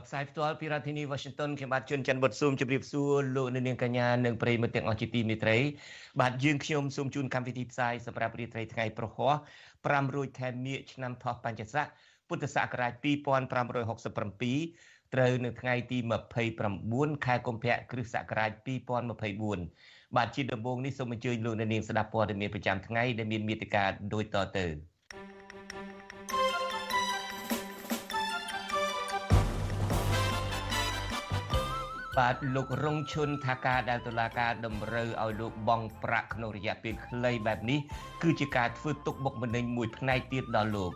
បផ្សាយផ្ទាល់ពីរដ្ឋធានី Washington ខ្ញុំបាទជួនច័ន្ទបុតស៊ូមជម្រាបសួរលោកអ្នកនាងកញ្ញានិងប្រិយមិត្តទាំងអស់ជាទីមេត្រីបាទយើងខ្ញុំសូមជូនកម្មវិធីផ្សាយសម្រាប់រាត្រីថ្ងៃប្រហោះ5រោចខែមិញឆ្នាំថោះបัญចស័កពុទ្ធសករាជ2567ត្រូវនៅថ្ងៃទី29ខែកុម្ភៈគ្រិស្តសករាជ2024បាទជាដំបូងនេះសូមអញ្ជើញលោកអ្នកនាងស្ដាប់ព័ត៌មានប្រចាំថ្ងៃដែលមានមេត្តាដូចតទៅ បាទលោករងឈុនថាការដែលតុលាការតម្រូវឲ្យលោកបង់ប្រាក់ក្នុងរយៈពេលខ្លីបែបនេះគឺជាការធ្វើទុកបុកម្នេញមួយផ្នែកទៀតដល់លោក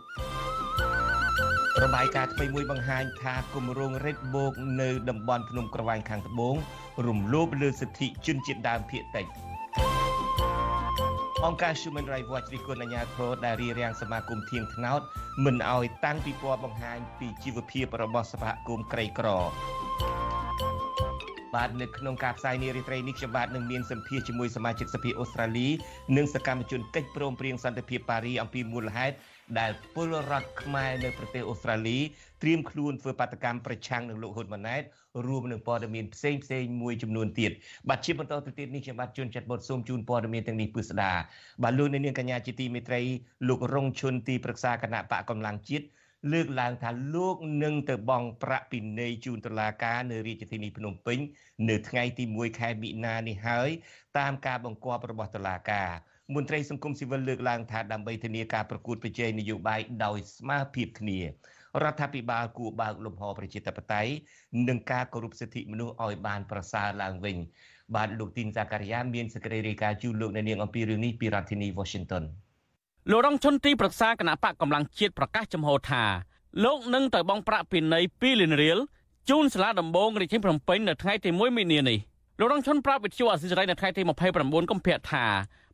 របាយការណ៍ថ្មីមួយបង្ហាញថាគម្រោង Red Book នៅតំបន់ភ្នំក្រវាញខាងត្បូងរំលោភលើសិទ្ធិជនជាតិដើមភាគតិចអង្គការ Human Rights Watch រិះគន់អាជ្ញាធរដែលរារាំងសមាគមធៀងថ្នោតមិនឲ្យតាំងពិព័រណ៍បង្ហាញពីជីវភាពរបស់សហគមន៍ក្រីក្រ បាទនៅក្នុងការផ្សាយនារីត្រីនេះខ្ញុំបាទនឹងមានសម្ភាសជាមួយសមាជិកសភាអូស្ត្រាលីនិងសកម្មជនកិច្ចព្រមព្រៀងសន្តិភាពប៉ារីអំពីមូលហេតុដែលពលរដ្ឋខ្មែរនៅប្រទេសអូស្ត្រាលីត្រៀមខ្លួនធ្វើបាតកម្មប្រឆាំងនឹងលោកហ៊ុនម៉ាណែតរួមនឹងព័ត៌មានផ្សេងផ្សេងមួយចំនួនទៀតបាទជាបន្តទៅទៀតនេះខ្ញុំបាទជួនចាត់បុតសូមជូនព័ត៌មានទាំងនេះពិស្ដាបាទលោកនាងកញ្ញាជាទីមេត្រីលោករងឈុនទីប្រឹក្សាគណៈបកកម្លាំងជាតិ លើកឡើងថាលោកនឹងទៅបង់ប្រាក់ពិន័យជូនតុលាការនៅរាជធានីភ្នំពេញ នៅថ្ងៃទី1ខែមិនិនានេះហើយតាមការបង្គាប់របស់តុលាការមន្ត្រីសង្គមស៊ីវិលលើកឡើងថាដើម្បីធានាការប្រកួតប្រជែងនយោបាយដោយស្មារតីគ្នារដ្ឋាភិបាលគួរបើកលំហប្រជាធិបតេយ្យនិងការគោរពសិទ្ធិមនុស្សឲ្យបានប្រសើរឡើងវិញបាទលោកទីនសាការីយ៉ាមានសេចក្តីរាយការណ៍ជូនលោកអ្នកនាងអំពីរឿងនេះពីរដ្ឋធានី Washington លោករងឈុនទីប្រឹក្សាគណៈបកកម្លាំងជាតិប្រកាសចំហថាលោកនឹងទៅបង់ប្រាក់ពិន័យ2លានរៀលជូនសាលាដំបងរាជធានីភ្នំពេញនៅថ្ងៃទី1មីនានេះលោករងឈុនប្រាប់វិទ្យុអសិរ័យនៅថ្ងៃទី29កុម្ភៈថា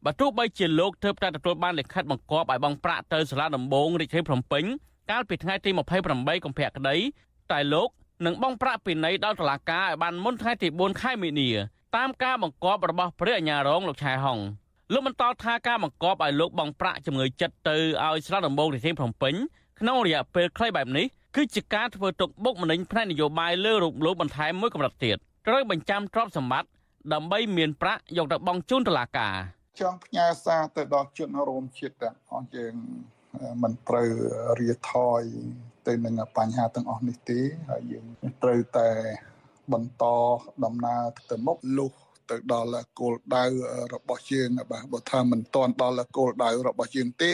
បើទោះបីជាលោកទើបតែទទួលបានលិខិតបង្គាប់ឲ្យបង់ប្រាក់ទៅសាលាដំបងរាជធានីភ្នំពេញកាលពីថ្ងៃទី28កុម្ភៈក្តីតែលោកនឹងបង់ប្រាក់ពិន័យដល់តុលាការឲ្យបានមុនថ្ងៃទី4ខែមីនាតាមការបង្គាប់របស់ព្រះអាជ្ញារងលោកឆែហុង លោកបន្តថាការបង្គាប់ឲ្យលោកបង់ប្រាក់ជំងឺចិត្តទៅឲ្យស្រុកដំបងរាជធានីភ្នំពេញក្នុងរយៈពេលខ្លីបែបនេះគឺជាការធ្វើទុកបុកម្នេញផ្នែកនយោបាយលើរូបលោកបន្ថែមមួយកម្រិតទៀតត្រូវបញ្ចាំទ្រព្យសម្បត្តិដើម្បីមានប្រាក់យកទៅបង់ជូនតុលាការចង់ផ្ញើសារទៅដល់ជនរួមជាតិទាំងអស់យើងមិនត្រូវរាថយទៅនឹងបញ្ហាទាំងអស់នេះទេហើយយើងត្រូវតែបន្តដំណើរទៅមុខលុះ ទៅដល់គោលដៅរបស់យើងបាទបើថាមិនទាន់ដល់គោលដៅរបស់យើងទេ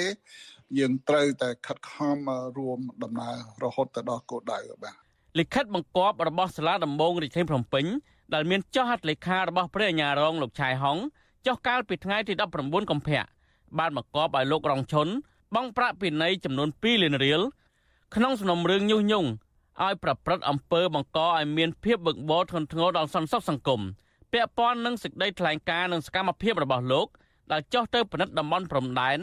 យើងត្រូវតែខិតខំរួមដំណើររហូតទៅដល់គោលដៅបាទលិខិតបង្គាប់របស់សាលាដំបងរាជធានីភ្នំពេញដែលមានចុះហត្ថលេខារបស់ព្រះអាជ្ញារងលោកឆៃហុងចុះកាលពីថ្ងៃទី19កុម្ភៈបានបង្គាប់ឲ្យលោករងឈុនបង់ប្រាក់ពិន័យចំនួន2លានរៀលក្នុងសំណុំរឿងញុះញង់ឲ្យប្រព្រឹត្តអំពើបង្កឲ្យមានភាពបឹកបោធ្ងន់ធ្ងរដល់សន្តិសុខសង្គម ពាក់ព័ន្ធនឹងសេចក្តីថ្លែងការណ៍និងសកម្មភាពរបស់លោកដែលចុះទៅពិនិត្យតំបន់ព្រំដែន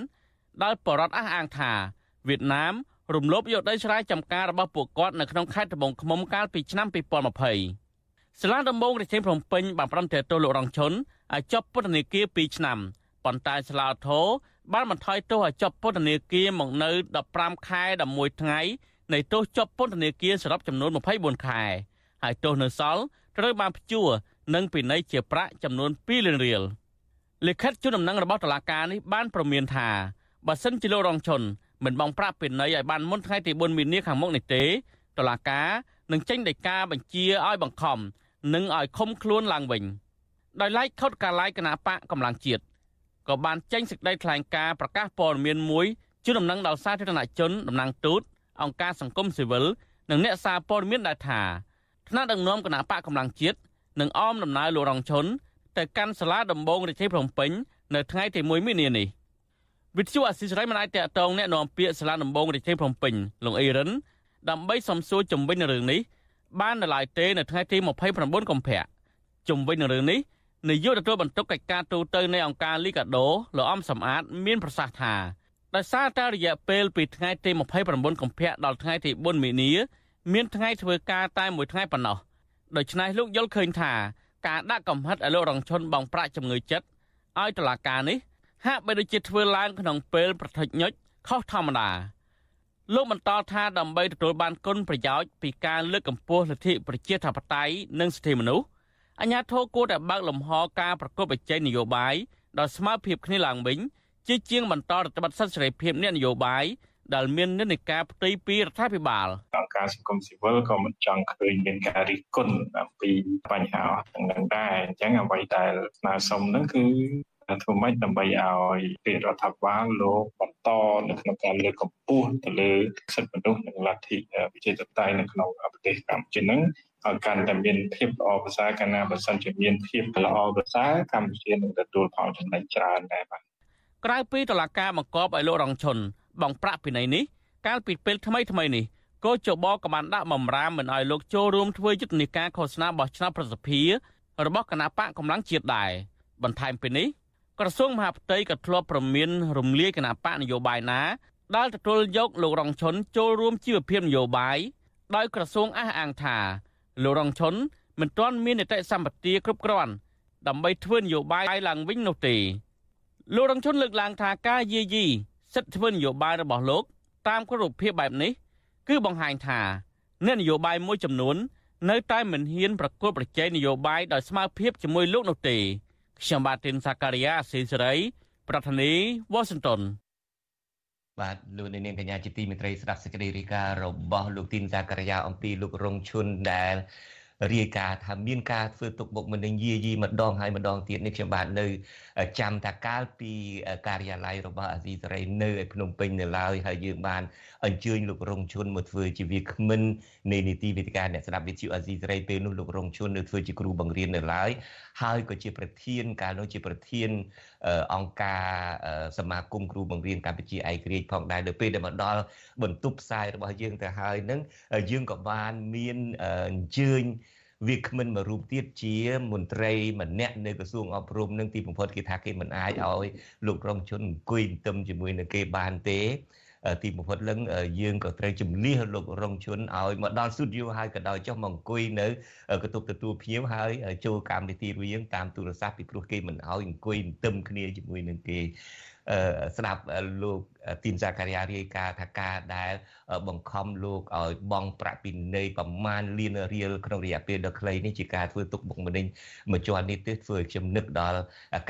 ដែលបរដ្ឋអះអាងថាវៀតណាមរំលោភយកដីស្រែចម្ការរបស់ពួកគាត់នៅក្នុងខេត្តត្បូងឃ្មុំកាលពីឆ្នាំ2020សាលាដំបងរាជធានីភ្នំពេញបានប្រំទែទោសលោករងឈុនឲ្យជាប់ពន្ធនាគារ2ឆ្នាំប៉ុន្តែសាលាធរបានបន្ថយទោសឲ្យជាប់ពន្ធនាគារមកនៅ15ខែ11ថ្ងៃនៃទោសជាប់ពន្ធនាគារសរុបចំនួន24ខែហើយទោសនៅសល់ត្រូវបានព្យួរ និងពិន័យជាប្រាក់ចំនួន2លានរៀលលិខិតជូនដំណឹងរបស់តុលាការនេះបានប្រមានថាបើសិនជាលោករងឈុនមិនបង់ប្រាក់ពិន័យឲ្យបានមុនថ្ងៃទី4មីនាខាងមុខនេះទេតុលាការនឹងចេញដីកាបញ្ជាឲ្យបង្ខំនិងឲ្យឃុំខ្លួនឡើងវិញដោយឡែកខុតកាឡាយគណៈបកកម្លាំងជាតិក៏បានចេញសេចក្តីថ្លែងការណ៍ប្រកាសព័ត៌មានមួយជូនដំណឹងដល់សាធារណជនតំណាងទូតអង្គការសង្គមស៊ីវិលនិងអ្នកសារព័ត៌មានដែលថាថ្នាក់ដឹកនាំគណៈបកកម្លាំងជាតិ នឹងអមដំណើរលោករងឈុនទៅកាន់សាលាដំបងរាជធានីភ្នំពេញនៅថ្ងៃទី1មីនានេះ។វិទ្យុអស៊ីសេរីមិនអាចតកតងแนะនាំពាក្យសាលាដំបងរាជធានីភ្នំពេញលោកអេរិនដើម្បីសំសួរជំវិញរឿងនេះបាននៅឡើយទេនៅថ្ងៃទី29កុម្ភៈ ជុំវិញនឹងរឿងនេះនាយកទទួលបន្ទុកកិច្ចការទូតនៃអង្គការលីកាដូលោកអំសំអាត មានប្រសាសន៍ថាដោយសារតែរយៈពេលពីថ្ងៃទី29កុម្ភៈដល់ថ្ងៃទី4មីនា មានថ្ងៃធ្វើការតែមួយថ្ងៃប៉ុណ្ណោះ ដូច្នេះលោកយល់ឃើញថាការដាក់កំហិតឲ្យលោករងឈុនបងប្រាក់ជំងឺចិត្តឲ្យតុលាការនេះហាក់បីដូចជាធ្វើឡើងក្នុងពេលប្រតិញុចខុសធម្មតាលោកបន្តថាដើម្បីទទួលបានគុណប្រយោជន៍ពីការលើកកម្ពស់លទ្ធិប្រជាធិបតេយ្យនិងសិទ្ធិមនុស្សអាជ្ញាធរគួរតែបើកលំហការប្រកួតប្រជែងនយោបាយដោយស្មើភាពគ្នាឡើងវិញជាជាងបន្តរដ្ឋបတ်សិទ្ធិសេរីភាពអ្នកនយោបាយ ដែលមាននិន្នាការផ្ទៃពីរដ្ឋាភិបាលអង្គការសង្គមស៊ីវិលក៏មិនចង់ឃើញមានការរិះគន់អំពីបញ្ហាទាំងនឹងដែរអញ្ចឹងអ្វីដែលស្នើសុំហ្នឹងគឺធ្វើម៉េចដើម្បីឲ្យរាជរដ្ឋាភិបាលលោកបន្តនៅក្នុងការលើកកម្ពស់ទៅលើសិទ្ធិមនុស្សនិងលទ្ធិប្រជាធិបតេយ្យនៅក្នុងប្រទេសកម្ពុជាហ្នឹងឲ្យកាន់តែមានភាពល្អប្រសើរកាលណាបើសិនជាមានភាពល្អប្រសើរកម្ពុជានឹងទទួលផលចំណេញច្រើនដែរបាទក្រៅពីតឡាការបង្កប់ឲ្យលោករងឈុន បងប្រាក់ពីនៃនេះកាលពីពេលថ្មីថ្មីនេះក៏ជបក៏បានដាក់បំរាមមិនឲ្យលោកចូលរួមធ្វើយុទ្ធនាការឃោសនាបោះឆ្នោតប្រសិទ្ធភាពរបស់គណៈបកកម្លាំងជាតិដែរបន្ថែមពីនេះក្រសួងមហាផ្ទៃក៏ធ្លាប់ប្រមានរំលាយគណៈបកនយោបាយណាដែលទទួលយកលោករងឈុនចូលរួមជីវភាពនយោបាយដោយក្រសួងអះអាងថាលោករងឈុនមិនទាន់មាននីតិសម្បទាគ្រប់គ្រាន់ដើម្បីធ្វើនយោបាយឡើងវិញនោះទេលោករងឈុនលើកឡើងថាការយាយី សិទ្ធិធ្វើនយោបាយរបស់លោក តាមគ្រប់រូបភាពបែបនេះ គឺបង្ហាញថាអ្នកនយោបាយមួយចំនួន នៅតែមិនហ៊ានប្រកួតប្រជែងនយោបាយដោយស្មើភាពជាមួយលោកនោះទេខ្ញុំបាទទីនសាការីយ៉ាអស៊ីសេរី ប្រធានីវ៉ាស៊ីនតោនបាទលោកនាងកញ្ញាជាទីមេត្រីស្ដាប់សេចក្តីរាយការណ៍របស់លោកទីនសាការីយ៉ាអំពីលោករងឈុនដែល រាយការណ៍ថាមានការធ្វើទុកបុកម្នេញយាយីម្ដងហើយម្ដងទៀតនេះខ្ញុំបាទនៅចាំថាកាលពីការិយាល័យរបស់អាស៊ីសេរីនៅឯភ្នំពេញនៅឡើយហើយយើងបានអញ្ជើញលោករងឈុនមកធ្វើជាវាគ្មិននៃនីតិវិទ្យាអ្នកស្ដាប់វិទ្យុអាស៊ីសេរីពេលនោះលោករងឈុននៅធ្វើជាគ្រូបង្រៀននៅឡើយហើយក៏ជាប្រធានកាលនោះជាប្រធានអង្គការសមាគមគ្រូបង្រៀនកម្ពុជាឯករាជ្យផងដែរនៅពេលដែលមកដល់បន្ទប់ផ្សាយរបស់យើងទៅហើយនឹងយើងក៏បានមានអញ្ជើញ វាគ្មិនមួយរូបទៀតជាមន្ត្រីម្នាក់នៅក្រសួងអប់រំនឹងទីបំផុតគេថាគេមិនអាចឲ្យលោករងជនអង្គុយទន្ទឹមជាមួយនឹងគេបានទេទីបំផុតលឹងយើងក៏ត្រូវជំនះលោករងជនឲ្យមកដល់ស៊ុតយូហើយក៏ដោយចុះមកអង្គុយនៅកតុបទទួលភ្ញៀវហើយចូលកម្មវិធីរបស់យើងតាមទូរស័ព្ទពីព្រោះគេមិនឲ្យអង្គុយទន្ទឹមគ្នាជាមួយនឹងគេស្ដាប់លោក ទីនសាការីយ៉ារាយការណ៍ថាការដែល បង្ខំលោកឲ្យបង់ប្រាក់ពិន័យប្រមាណលានរៀលក្នុងរយៈពេលដ៏ខ្លីនេះជាការធ្វើទុកបុកម្នេញមួយជាន់នេះទេធ្វើឲ្យខ្ញុំនឹកដល់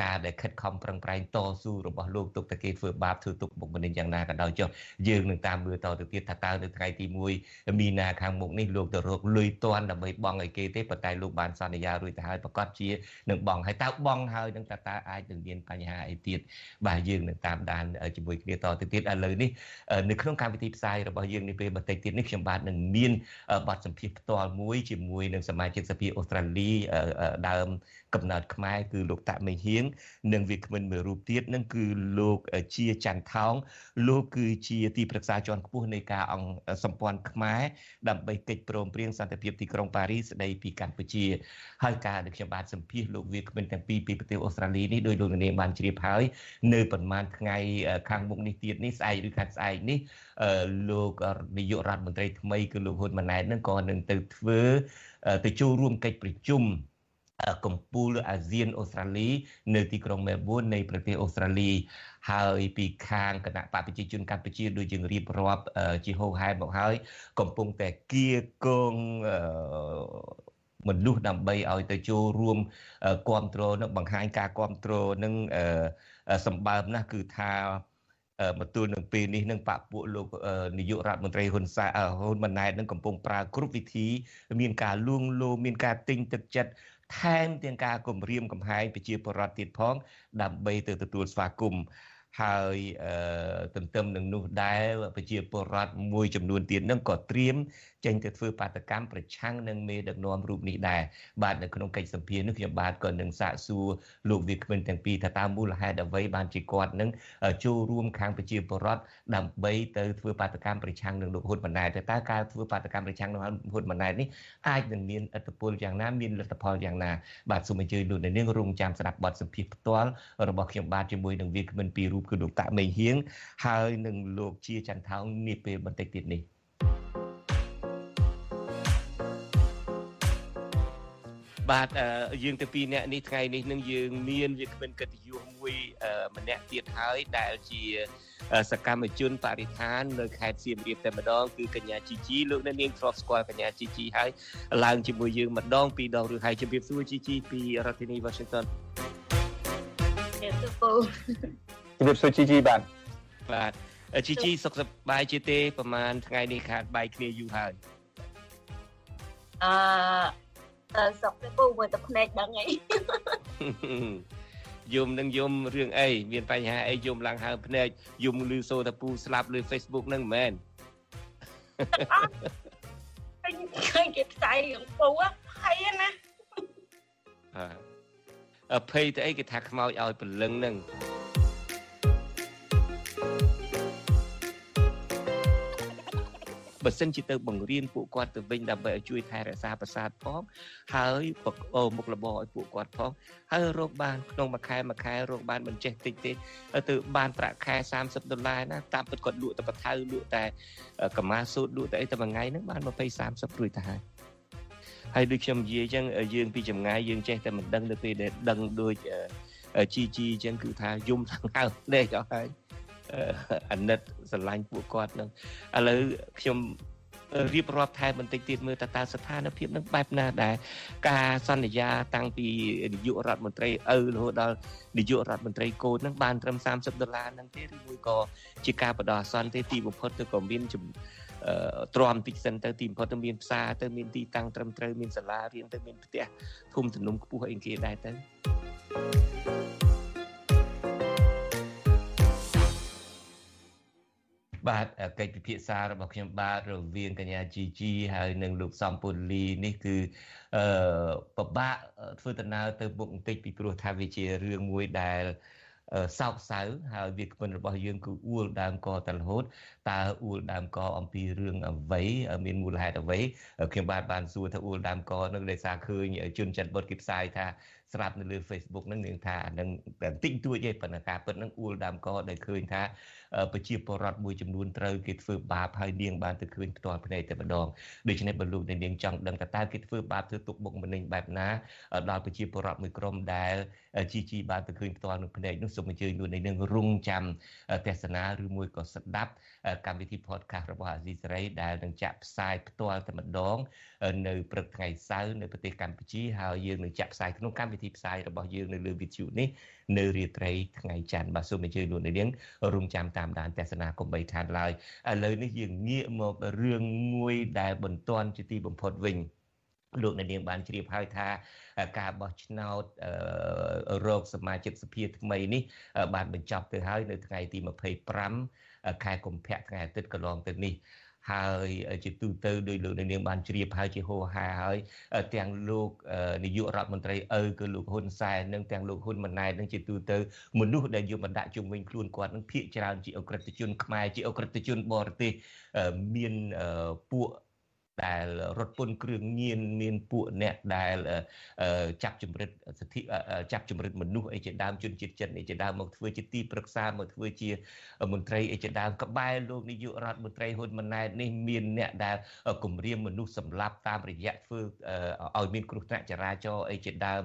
ការដែលខិតខំប្រឹងប្រែងតស៊ូរបស់លោកទុកតែគេធ្វើបាបធ្វើទុកបុកម្នេញយ៉ាងណាក៏ដោយចុះយើងនឹងតាមមើលតទៅទៀតថាតើនៅថ្ងៃទី1មីនាខាងមុខនេះលោកទៅរកលុយតន់ដើម្បីបង់ឲ្យគេទេប៉ុន្តែលោកបានសន្យារួចទៅហើយប្រកាសជានឹងបង់ហើយតើបង់ហើយនឹងតើតើអាចនឹងមានបញ្ហាអីទៀតបាទយើងនឹងតាមដានជាមួយគ្នាតទៅទៀតឥឡូវនេះនៅក្នុងកម្មវិធីផ្សាយរបស់យើងនេះពេលបន្តិចទៀតនេះខ្ញុំបាទនឹងមានបទសម្ភាសន៍ផ្ទាល់មួយជាមួយនឹងសមាជិកសភាអូស្ត្រាលីដើម កំណើតខ្មែរគឺលោកតាក់មេហៀងនិងវាគ្មិនមួយរូបទៀតនឹងគឺលោកជាច័ន្ទថោងលោកគឺជាទីប្រឹក្សាជាន់ខ្ពស់នៃការអង្គសម្ព័ន្ធខ្មែរដើម្បីកិច្ចព្រមព្រៀងសន្តិភាពទីក្រុងប៉ារីសស្ដីពីកម្ពុជាហើយការដែលខ្ញុំបានសម្ភាសលោកវាគ្មិនទាំងពីរពីប្រទេសអូស្ត្រាលីនេះដោយលោកនាងបានជ្រាបហើយនៅប្រហែលថ្ងៃខាងមុខនេះទៀតនេះស្អែកឬខាត់ស្អែកនេះលោកនាយករដ្ឋមន្ត្រីថ្មីគឺលោកហ៊ុនម៉ាណែតនឹងក៏នឹងទៅធ្វើទៅចូលរួមកិច្ចប្រជុំ កម្ពុជាអាស៊ានអូស្ត្រាលី នៅទីក្រុងមែលប៊ននៃប្រទេសអូស្ត្រាលីហើយពីខាងគណៈបកប្រជាជនកម្ពុជាដូចជារៀបរាប់ជាហោហែមកហើយ កំពុងតែគៀកងមនុស្សដើម្បីឲ្យទៅចូលរួមគ្រប់គ្រងនឹងបង្ហាញការគ្រប់គ្រងនឹងសម្បើមណាស់គឺថាមកទល់នឹងពេលនេះនឹងបពពួកលោកនាយករដ្ឋមន្ត្រីហ៊ុនសែនហ៊ុនម៉ាណែតនឹងកំពុងប្រើគ្រប់វិធី មានការលួងលោមមានការទិញទឹកចិត្ត ថែមទាំងការគម្រាមកំហែងប្រជាពលរដ្ឋទៀតផង ដើម្បីទៅទទួលស្វាគមន៍ ហើយទន្ទឹមនឹងនោះដែរប្រជាពលរដ្ឋមួយចំនួនទៀតនឹងក៏ត្រៀមចេញទៅធ្វើបាតកម្មប្រឆាំងនឹងមេដឹកនាំរូបនេះដែរបាទនៅក្នុងកិច្ចសម្ភារនេះខ្ញុំបាទក៏នឹងសាកសួរលោកវាគ្មិនទាំងពីរថាតើមូលហេតុអ្វីបានជាគាត់នឹងចូលរួមខាងប្រជាពលរដ្ឋដើម្បីទៅធ្វើបាតកម្មប្រឆាំងនឹងលោកហ៊ុនម៉ាណែតតែតើការធ្វើបាតកម្មប្រឆាំងនឹងហ៊ុនម៉ាណែតនេះអាចនឹងមានឥទ្ធិពលយ៉ាងណាមានលទ្ធផលយ៉ាងណាបាទសូមអញ្ជើញលោកនាងរងចាំស្ដាប់បទសម្ភាសន៍ផ្ទាល់របស់ខ្ញុំបាទជាមួយនឹងវាគ្មិនពីររូបគឺលោកតាក់មេងហៀងហើយនឹងលោកជាចន្ទថោងនាពេលបន្តិចទៀតនេះបាទយើងទៅពីរនាក់នេះថ្ងៃនេះនឹងយើងមានវាគ្មិនកិត្តិយសមួយម្នាក់ទៀតហើយដែលជាសកម្មជនបរិស្ថាននៅខេត្តសៀមរាបតែម្ដងគឺកញ្ញាជីជីលោកអ្នកនាងធ្លាប់ស្គាល់កញ្ញាជីជីហើយឡើងជាមួយយើងម្ដងពីរដងឬហើយជម្រាបសួរជីជីពីរដ្ឋធានី Washington ជម្រាបសួរពូ ជម្រាបសួរជីជីបាទបាទជីជីសុខសប្បាយជាទេប្រហែលថ្ងៃនេះខាតបាយគ្នាយូរហើយអឺតើសុកទេពូមើលតែភ្នែកដឹងអីយំនឹងយំរឿងអីមានបញ្ហាអីយំឡើងហើភ្នែកយំឮសូថាពូស្លាប់លើ Facebook ហ្នឹងមែនឃើញគេផ្សាយរឿងពូហើយណាអើភ័យទៅអីគេថាខ្មោចឲ្យព្រលឹងហ្នឹង បើសិនជាទៅបង្រៀនពួកគាត់ទៅវិញដើម្បីឲ្យជួយថែរក្សាប្រាសាទផងហើយអូមុខរបរឲ្យពួកគាត់ផងហើយរកបានក្នុងមួយខែមួយខែរកបានមិនចេះតិចទេទៅបានប្រាក់ខែ30ដុល្លារណាតាមពិតគាត់លក់តែបថៅលក់តែកម្មាសូត្រលក់តែអីតែមួយថ្ងៃហ្នឹងបាន20 30រួចទៅហើយហើយដូចខ្ញុំនិយាយអញ្ចឹងយើងពីចម្ងាយយើងចេះតែមិនដឹងទៅពេលដែលដឹងដូចជីជីអញ្ចឹងគឺថាយំខាងហើដេកអស់ហើយ អាណិតស្រឡាញ់ពួកគាត់នឹងឥឡូវខ្ញុំរៀបរាប់ថែបន្តិចទៀតមើលតើតើស្ថានភាពនឹងបែបណាដែរការសន្យាតាំងពីនាយករដ្ឋមន្ត្រីឪរហូតដល់នាយករដ្ឋមន្ត្រីកូននឹងបានត្រឹម30ដុល្លារហ្នឹងទេឬមួយក៏ជាការបដោះអាសន្នទេទីបំផុតទៅក៏មានទ្រាំតិចសិនទៅទីបំផុតទៅមានផ្សារទៅមានទីតាំងត្រឹមត្រូវមានសាលារៀនទៅមានផ្ទះធំទំនំខ្ពស់អីគេដែរទៅ បាទកិច្ចពិភាក្សារបស់ខ្ញុំបាទរវាងកញ្ញាជីជីហើយនិងលោកសំពូលីនេះគឺអឺពិបាកធ្វើដំណើរទៅមុខបន្តិចពីព្រោះថាវាជារឿងមួយដែលសោកសៅហើយវាគ្មិនរបស់យើងគឺអួលដើមកតរហូតតើអួលដើមកអំពីរឿងអ្វីមានមូលហេតុអ្វីខ្ញុំបាទបានសួរថាអួលដើមកនឹងដោយសារឃើញជនចិត្តបុតគេផ្សាយថាស្រាប់នៅលើ Facebook ហ្នឹងនឹងថានឹងបន្តិចតួចទេប៉ុន្តែការពិតហ្នឹងអួលដើមកដែលឃើញថា ប្រជាពលរដ្ឋមួយចំនួនត្រូវគេធ្វើបាបហើយនាងបានទៅឃើញផ្ទាល់ភ្នែកតែម្ដងដូច្នេះបើលោកនាងចង់ដឹងថាតើគេធ្វើបាបធ្វើទុកបុកម្នេញបែបណាដល់ប្រជាពលរដ្ឋមួយក្រុមដែលជីជីបានទៅឃើញផ្ទាល់នឹងភ្នែកនោះសូមអញ្ជើញលោកនាងរងចាំទស្សនាឬមួយក៏ស្ដាប់កម្មវិធី podcast របស់អាស៊ីសេរីដែលនឹងចាក់ផ្សាយផ្ទាល់តែម្ដងនៅព្រឹកថ្ងៃសៅរ៍នៅប្រទេសកម្ពុជាហើយយើងនឹងចាក់ផ្សាយក្នុងកម្មវិធីផ្សាយរបស់យើងនៅលើវិទ្យុនេះនៅរាត្រីថ្ងៃច័ន្ទបាទសូមអញ្ជើញលោកនាងរងចាំតាមដានទស្សនាកុំបីខានឡើយឥឡូវនេះយើងងាកមករឿងមួយដែលបន្ទាន់ជាទីបំផុតវិញលោកអ្នកនាងបានជ្រាបហើយថាការបោះឆ្នោតរោគសមាជិកសភាថ្មីនេះបានបញ្ចប់ទៅហើយនៅថ្ងៃទី25ខែកុម្ភៈថ្ងៃអាទិត្យកន្លងទៅនេះ ហើយជាទូទៅដោយលោកនាងបានជ្រាបហើយជាហោហាហើយទាំងលោកនាយករដ្ឋមន្ត្រីឪគឺលោកហ៊ុនសែននិងទាំងលោកហ៊ុនម៉ាណែតនឹងជាទូទៅមនុស្សដែលយកមកដាក់ជុំវិញខ្លួនគាត់នឹងភាកច្រើនជាអក្រិតជនខ្មែរជាអក្រិតជនបរទេសមានពួក ដែលរត់ពន្ធគ្រឿងញៀនមានពួកអ្នកដែលចាប់ចម្រិតសិទ្ធិចាប់ចម្រិតមនុស្សអីជាដើមជនជាតិចិនអីជាដើមមកធ្វើជាទីប្រឹក្សាមកធ្វើជាមន្ត្រីអីជាដើមក្បែរលោកនាយករដ្ឋមន្ត្រីហ៊ុនម៉ាណែតនេះមានអ្នកដែលគម្រាមមនុស្សសម្លាប់តាមរយៈធ្វើឲ្យមានគ្រោះថ្នាក់ចរាចរណ៍អីជាដើម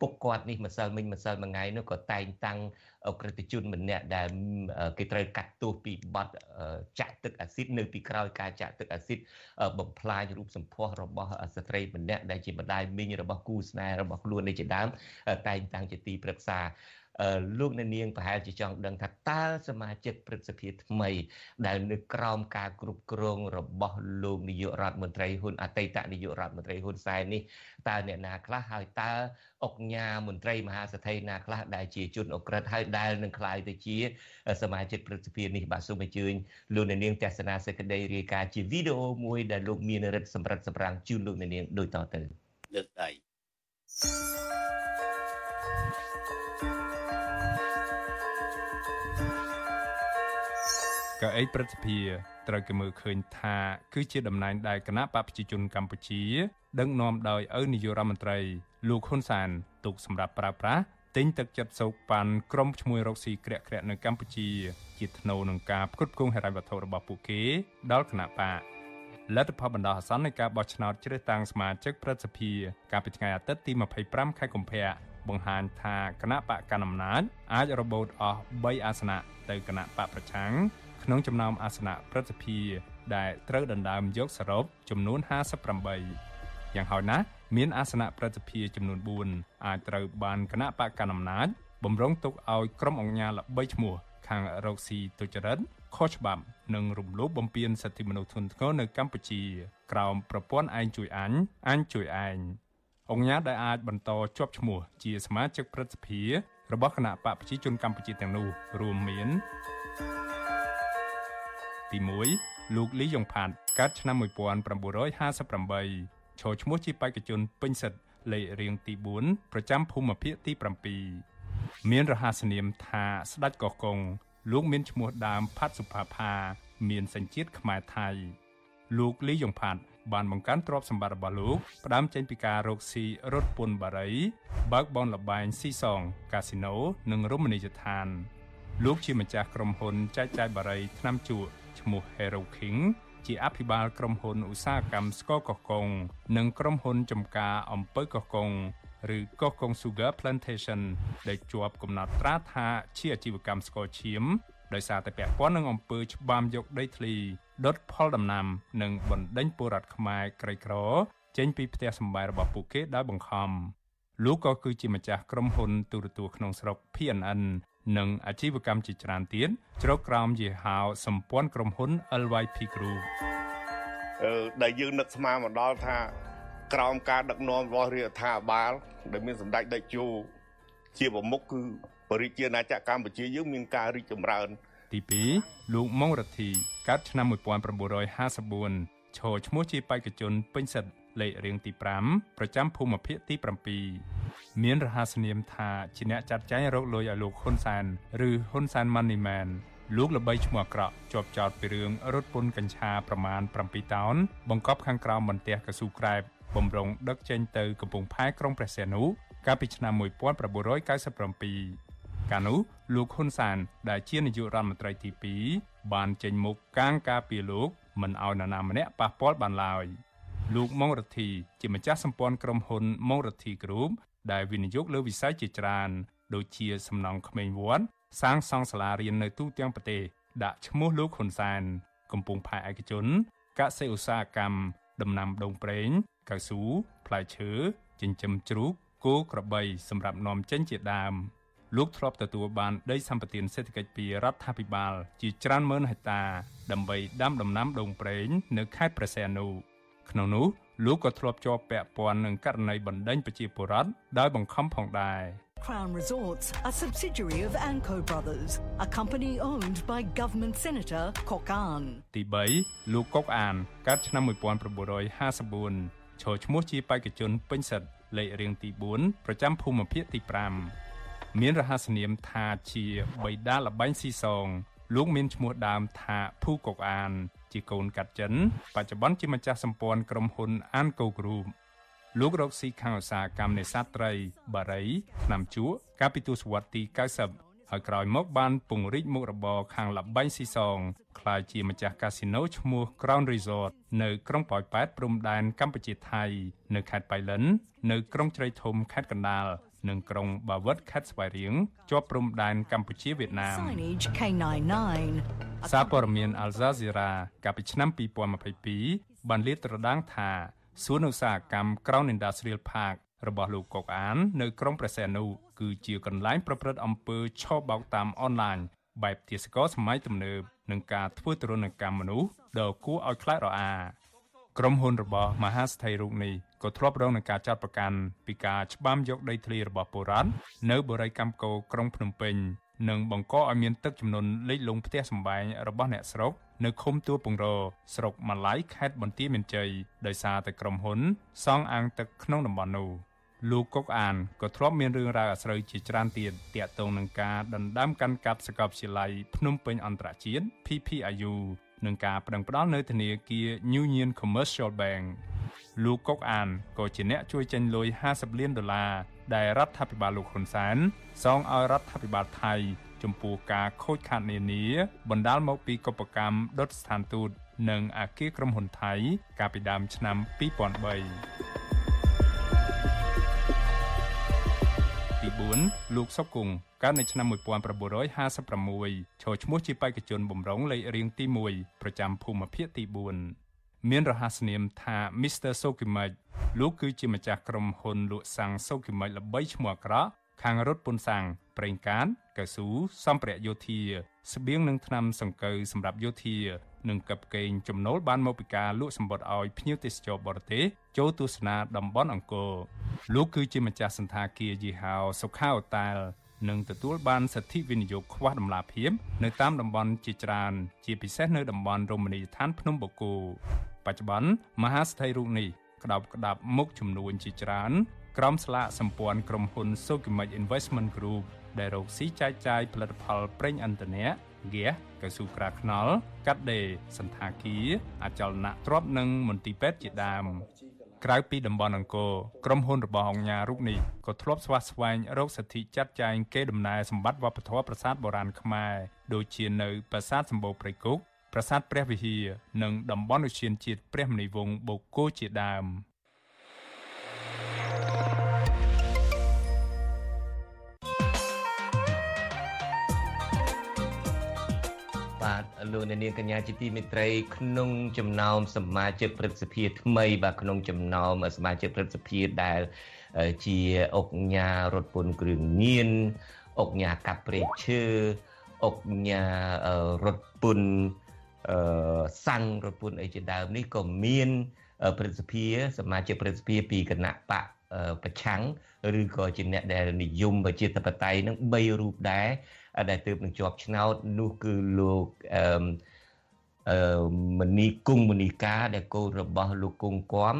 ពុកគាត់នេះម្សិលមិញម្សិលមួយថ្ងៃនោះក៏តែងតាំងក្រិតជនម្នាក់ដែលគេត្រូវកាត់ទោសពីបទចាក់ទឹកអាស៊ីតនៅពីក្រោយការចាក់ទឹកអាស៊ីតបំផ្លាញរូបសម្ផស្សរបស់ស្ត្រីម្នាក់ដែលជាម្ដាយមីងរបស់គូស្នេហ៍របស់ខ្លួននេះជាដើមតែងតាំងជាទីប្រឹក្សា លោកអ្នកនាងប្រហែលជាចង់ដឹងថាតើសមាជិកព្រឹទ្ធសភាថ្មី ដែលនៅក្រោមការគ្រប់គ្រងរបស់លោកនាយករដ្ឋមន្ត្រីហ៊ុនអតីតនាយករដ្ឋមន្ត្រីហ៊ុនសែននេះតើអ្នកណាខ្លះហើយតើអុកញ៉ាមន្ត្រីមហាសទ្ធិណាខ្លះដែលជាជនអក្រិតហើយដែលនឹងក្លាយទៅជា សមាជិកព្រឹទ្ធសភានេះបាទសូមអញ្ជើញលោកអ្នកនាងទស្សនាសេចក្តីរាយការណ៍ជាវីដេអូមួយដែលលោកមានរិទ្ធសម្រិតសម្រាំងជូនលោកអ្នកនាងដូចតទៅលើកដៃ កៅអីព្រឹទ្ធសភាត្រូវគេមើលឃើញថាគឺជាតំណែងដែលគណៈបកប្រជាជនកម្ពុជាដឹកនាំដោយឪនាយករដ្ឋមន្ត្រីលោកហ៊ុនសានទុកសម្រាប់ប្រើប្រាស់ទិញទឹកចិត្តសោកប៉ាន់ក្រុមឈ្មោះរកស៊ីក្រាក់ក្រាក់នៅកម្ពុជាជាថ្នូវនឹងការផ្គត់ផ្គង់ហិរញ្ញវត្ថុរបស់ពួកគេដល់គណៈបកលទ្ធផលបណ្ដោះអាសន្ននៃការបោះឆ្នោតជ្រើសតាំងសមាជិកព្រឹទ្ធសភាកាលពីថ្ងៃអាទិត្យទី25ខែកុម្ភៈបង្ហាញថាគណៈបកកណ្ដាលអំណាចអាចរបូតអស់3អាសនៈទៅគណៈបកប្រឆាំង ក្នុងចំណោមអាសនៈព្រឹទ្ធសភាដែលត្រូវដណ្ដើមយកសរុបចំនួន58យ៉ាងហោចណាស់មានអាសនៈព្រឹទ្ធសភាចំនួន4អាចត្រូវបានគណៈបកកណ្ដាលអំណាចបំរុងទុកឲ្យក្រុមអង្គការល្បីឈ្មោះខាងរកស៊ីទុច្ចរិតខុសច្បាប់និងរំលោភបំពានសិទ្ធិមនុស្សធ្ងន់ធ្ងរនៅកម្ពុជា ក្រោមប្រព័ន្ធឯងជួយអញអញជួយឯងអង្គការដែលអាចបន្តជាប់ឈ្មោះជាសមាជិកព្រឹទ្ធសភារបស់គណៈបកប្រជាជនកម្ពុជាទាំងនោះរួមមាន ទី1លោកលីយ៉ុងផាត់កាត់ឆ្នាំ1958ឈរឈ្មោះជាបេក្ខជនពេញសិទ្ធិលេខរៀងទី4ប្រចាំភូមិភាគទី7មានរហស្សនាមថាស្ដេចកោះកុងលោកមានឈ្មោះដើមផាត់សុផាផាមានសញ្ជាតិខ្មែរថៃលោកលីយ៉ុងផាត់បានបង្កើនទ្រព្យសម្បត្តិរបស់លោកផ្ដើមចេញពីការរកស៊ីរត់ពន្ធបារី បើកបនលបែងស៊ីសង កាស៊ីណូនិងរមណីយដ្ឋាន លោកជាម្ចាស់ក្រុមហ៊ុនចែកចាយបារីថ្នាំជក់ ឈ្មោះ Hero King ជាអភិបាលក្រុមហ៊ុនឧស្សាហកម្មស្ករកោះកុងនិងក្រុមហ៊ុនចំការអំពៅកោះកុងឬកោះកុង Sugar Plantation ដែលជាប់កំណត់ត្រាថាជាអាជីវកម្មស្ករឈាមដោយសារតែពាក់ព័ន្ធនឹងអំពើច្បាមយកដីធ្លីដុតផលដំណាំ និងបណ្ដេញពលរដ្ឋខ្មែរក្រីក្រ ចេញពីផ្ទះសម្បែងរបស់ពួកគេដោយបង្ខំលោកក៏គឺជាម្ចាស់ក្រុមហ៊ុនទូរទស្សន៍ក្នុងស្រុក PNN និងអាជីវកម្មជាច្រើនទៀតជ្រកក្រោមយេហោសម្ព័ន្ធក្រុមហ៊ុន LYP Group អឺដែលយើងនឹកស្មានមកដល់ថា ក្រោមការដឹកនាំរបស់រាជរដ្ឋាភិបាល ដែលមានសម្ដេចតេជោជាប្រមុខគឺបរិជាណាចក្រកម្ពុជាយើងមានការរីកចម្រើន ទី2លោកម៉ុងរទ្ធីកើតឆ្នាំ1954ឈរឈ្មោះជាបេក្ខជនពេញសិទ្ធិលេខរៀងទី5ប្រចាំភូមិភាគទី7 មានរហស្សនាមថាជាអ្នកចាត់ចែងរកលុយឲ្យលោកហ៊ុនសែនឬហ៊ុនសែន Money Man លោកល្បីឈ្មោះអាក្រក់ជាប់ចោតពីរឿងរត់ពន្ធកញ្ឆាប្រមាណ7តោនបង្កប់ខាងក្រៅមន្ទះកស៊ូក្រែបបំរុងដឹកចេញទៅកំពង់ផែក្រុងព្រះសីហនុកាលពីឆ្នាំ1997កាលនោះលោកហ៊ុនសាន ដែលជានាយករដ្ឋមន្ត្រីទី2បានចេញមុខកាងការពីលោកមិនឲ្យនរណាម្នាក់ប៉ះពាល់បានឡើយលោកម៉ុងរទ្ធីជាម្ចាស់សម្ព័ន្ធក្រុមហ៊ុនម៉ុងរទ្ធី Group ដែលវិនិយោគលើវិស័យជាច្រើន ដូចជាសំណង់ក្មេងវត្តសាងសង់សាលារៀននៅទូទាំងប្រទេសដាក់ឈ្មោះលោកហ៊ុនសាន កំពុងផែឯកជនកសិឧស្សាហកម្មដំណាំដូងប្រេងកៅស៊ូផ្លែឈើចិញ្ចឹមជ្រូកគោក្របីសម្រាប់នាំចេញជាដើម។លោកធ្លាប់ទទួលបានដីសម្បត្តិសេដ្ឋកិច្ចពីរដ្ឋាភិបាលជាច្រើនម៉ឺនហិកតា ដើម្បីដាំដំណាំដូងប្រេងនៅខេត្តព្រះសីហនុក្នុងនោះ លោកក៏ធ្លាប់ជាប់ពាក់ព័ន្ធនឹងករណីបណ្ដេញប្រជាពលរដ្ឋដោយបង្ខំផងដែរ Crown Resorts, a subsidiary of Anco Brothers, a company owned by government senator Kok An. ទី3លោកកុកអានកើតឆ្នាំ1954ឈរឈ្មោះជាបេក្ខជនពេញសិទ្ធិលេខរៀងទី4ប្រចាំភូមិភាគទី5មានរហស្សនាមថាជាបៃតាលបែងស៊ីសង លោកមានឈ្មោះដើមថាភូកុកអាន ជាកូនកាត់ចិន បច្ចុប្បន្នជាម្ចាស់សម្ព័ន្ធក្រុមហ៊ុនអានកូគ្រូលោករកស៊ីខាងឧស្សាហកម្មនេសាទត្រី បារីថ្នាំជក់កាលពីទសវត្សរ៍ទី90ហើយក្រោយមកបានពង្រីកមុខរបរខាងលបែងស៊ីសងក្លាយជាម្ចាស់កាស៊ីណូឈ្មោះ Crown Resort នៅក្រុងប៉ោយប៉ែតព្រំដែនកម្ពុជាថៃនៅខេត្តបៃលិននៅក្រុងជ្រៃធំខេត្តកណ្ដាល និងក្រុងបាវិតខេត្តស្វាយរៀងជាប់ព្រំដែនកម្ពុជាវៀតណាមសារព័ត៌មាន Al Jazeera កាលពីឆ្នាំ2022បានលាតត្រដាងថាសួនឧស្សាហកម្ម Crown Industrial Park របស់លោកកុកអាន នៅក្រុងព្រះសីហនុគឺជាកន្លែងប្រព្រឹត្តអំពើឆបោកតាមអនឡាញបែបទាសករសម័យទំនើបនិងការធ្វើទរណកម្មមនុស្សដ៏គួរឲ្យខ្លាចរអា ក្រុមហ៊ុនរបស់មហាស្ថិរូបនេះក៏ធ្លាប់រងនឹងការចាត់ប្រកាន់ពីការច្បាមយកដីធ្លីរបស់ពលរដ្ឋនៅបរិយាកម្មកោក្រុងភ្នំពេញនិងបង្កឲ្យមានទឹកជំនន់លិចលង់ផ្ទះសម្បែងរបស់អ្នកស្រុកនៅឃុំទួលពងរស្រុកម៉ាឡៃខេត្តបន្ទាយមានជ័យដោយសារតែក្រុមហ៊ុនសង់អាងទឹកក្នុងតំបន់នោះលោកកុកអានក៏ធ្លាប់មានរឿងរ៉ាវអាស្រូវជាច្រើនទៀតទាក់ទងនឹងការដណ្ដើមកាន់កាប់សាកលវិទ្យាល័យភ្នំពេញអន្តរជាតិ PPIU និងការប្តឹងផ្តល់នៅធនាគារ Union Commercial Bank លោកកុកអានក៏ជាអ្នកជួយចេញលុយ50លានដុល្លារដែលរដ្ឋាភិបាលលោកហ៊ុនសែនសងឲ្យរដ្ឋាភិបាលថៃ ចំពោះការខូចខាតនានាបណ្ដាលមកពីកុបកម្មដុតស្ថានទូត និងអាគារក្រុមហ៊ុនថៃ កាលពីដើមឆ្នាំ2003 ទី4លោកសុកគង់កើតនៅឆ្នាំ1956ឈរឈ្មោះជាបេក្ខជនបំរុងលេខរៀងទី1ប្រចាំភូមិភាគទី4មានរហស្សនាមថា Mr. Sokimac លោកគឺជាម្ចាស់ក្រុមហ៊ុនលក់សាំង Sokimac ល្បីឈ្មោះអាក្រក់ខាងរថពុនសាំងប្រេងកាតកៅស៊ូសម្ភារៈយោធាស្បៀងនិងថ្នាំសង្កូវសម្រាប់យោធា និងកັບកេងចំណូលបានមកពីការលក់សម្បត្តិឲ្យភ្ញៀវទេសចរបរទេសចូលទស្សនាតំបន់អង្គរលោកគឺជាម្ចាស់សន្តាគារយីហោសុខាអូតែលនិងទទួលបានសិទ្ធិវិនិយោគខ្វះតម្លាភាពនៅតាមតំបន់ជាច្រើនជាពិសេសនៅតំបន់រមណីយដ្ឋានភ្នំបូកគោបច្ចុប្បន្នមហាស្ថិរូបនេះក្តោបក្តាប់មុខចំនួនជាច្រើនក្រមស្លាកសម្ព័ន្ធក្រុមហ៊ុន Sokimich Investment Group ដែលរកស៊ីចែកចាយផលិតផលប្រេងឥន្ធនៈ ហ្គាសកៅស៊ូក្រាខ្នល់កាត់ដេរសន្តាគារអចលនៈទ្រព្យនិងមន្ទីរពេទ្យជាដើមក្រៅពីតំបន់អង្គរក្រុមហ៊ុនរបស់អង្គការរូបនេះក៏ធ្លាប់ស្វាស្វែងរកសិទ្ធិចាត់ចែងកេរដំណែលសម្បត្តិវប្បធម៌ប្រាសាទបុរាណខ្មែរដូចជានៅប្រាសាទសម្បូរព្រៃគុកប្រាសាទព្រះវិហារនិងតំបន់ឧទ្យានជាតិព្រះមនីវង្សបូកគោជាដើម។ លោកអ្នកនាងកញ្ញាជាទីមេត្រីក្នុងចំណោមសមាជិកព្រឹទ្ធសភាថ្មីបាទក្នុងចំណោមសមាជិកព្រឹទ្ធសភាដែលជាអង្គញារថពន្ធគ្រឿងញៀនអង្គញាកាប់ព្រៃឈើអង្គញារថពន្ធអឺសាំងរថពន្ធអីជាដើមនេះក៏មានព្រឹទ្ធសភាសមាជិកព្រឹទ្ធសភាពីគណៈបកប្រឆាំងឬក៏ជាអ្នកដែលនិយមប្រជាធិបតេយ្យនឹង3រូបដែរ ដែលទើបនឹងជាប់ឆ្នោតនោះគឺលោកអឺអឺមនីគង់មនីកាដែលកូនរបស់លោកគង់គំ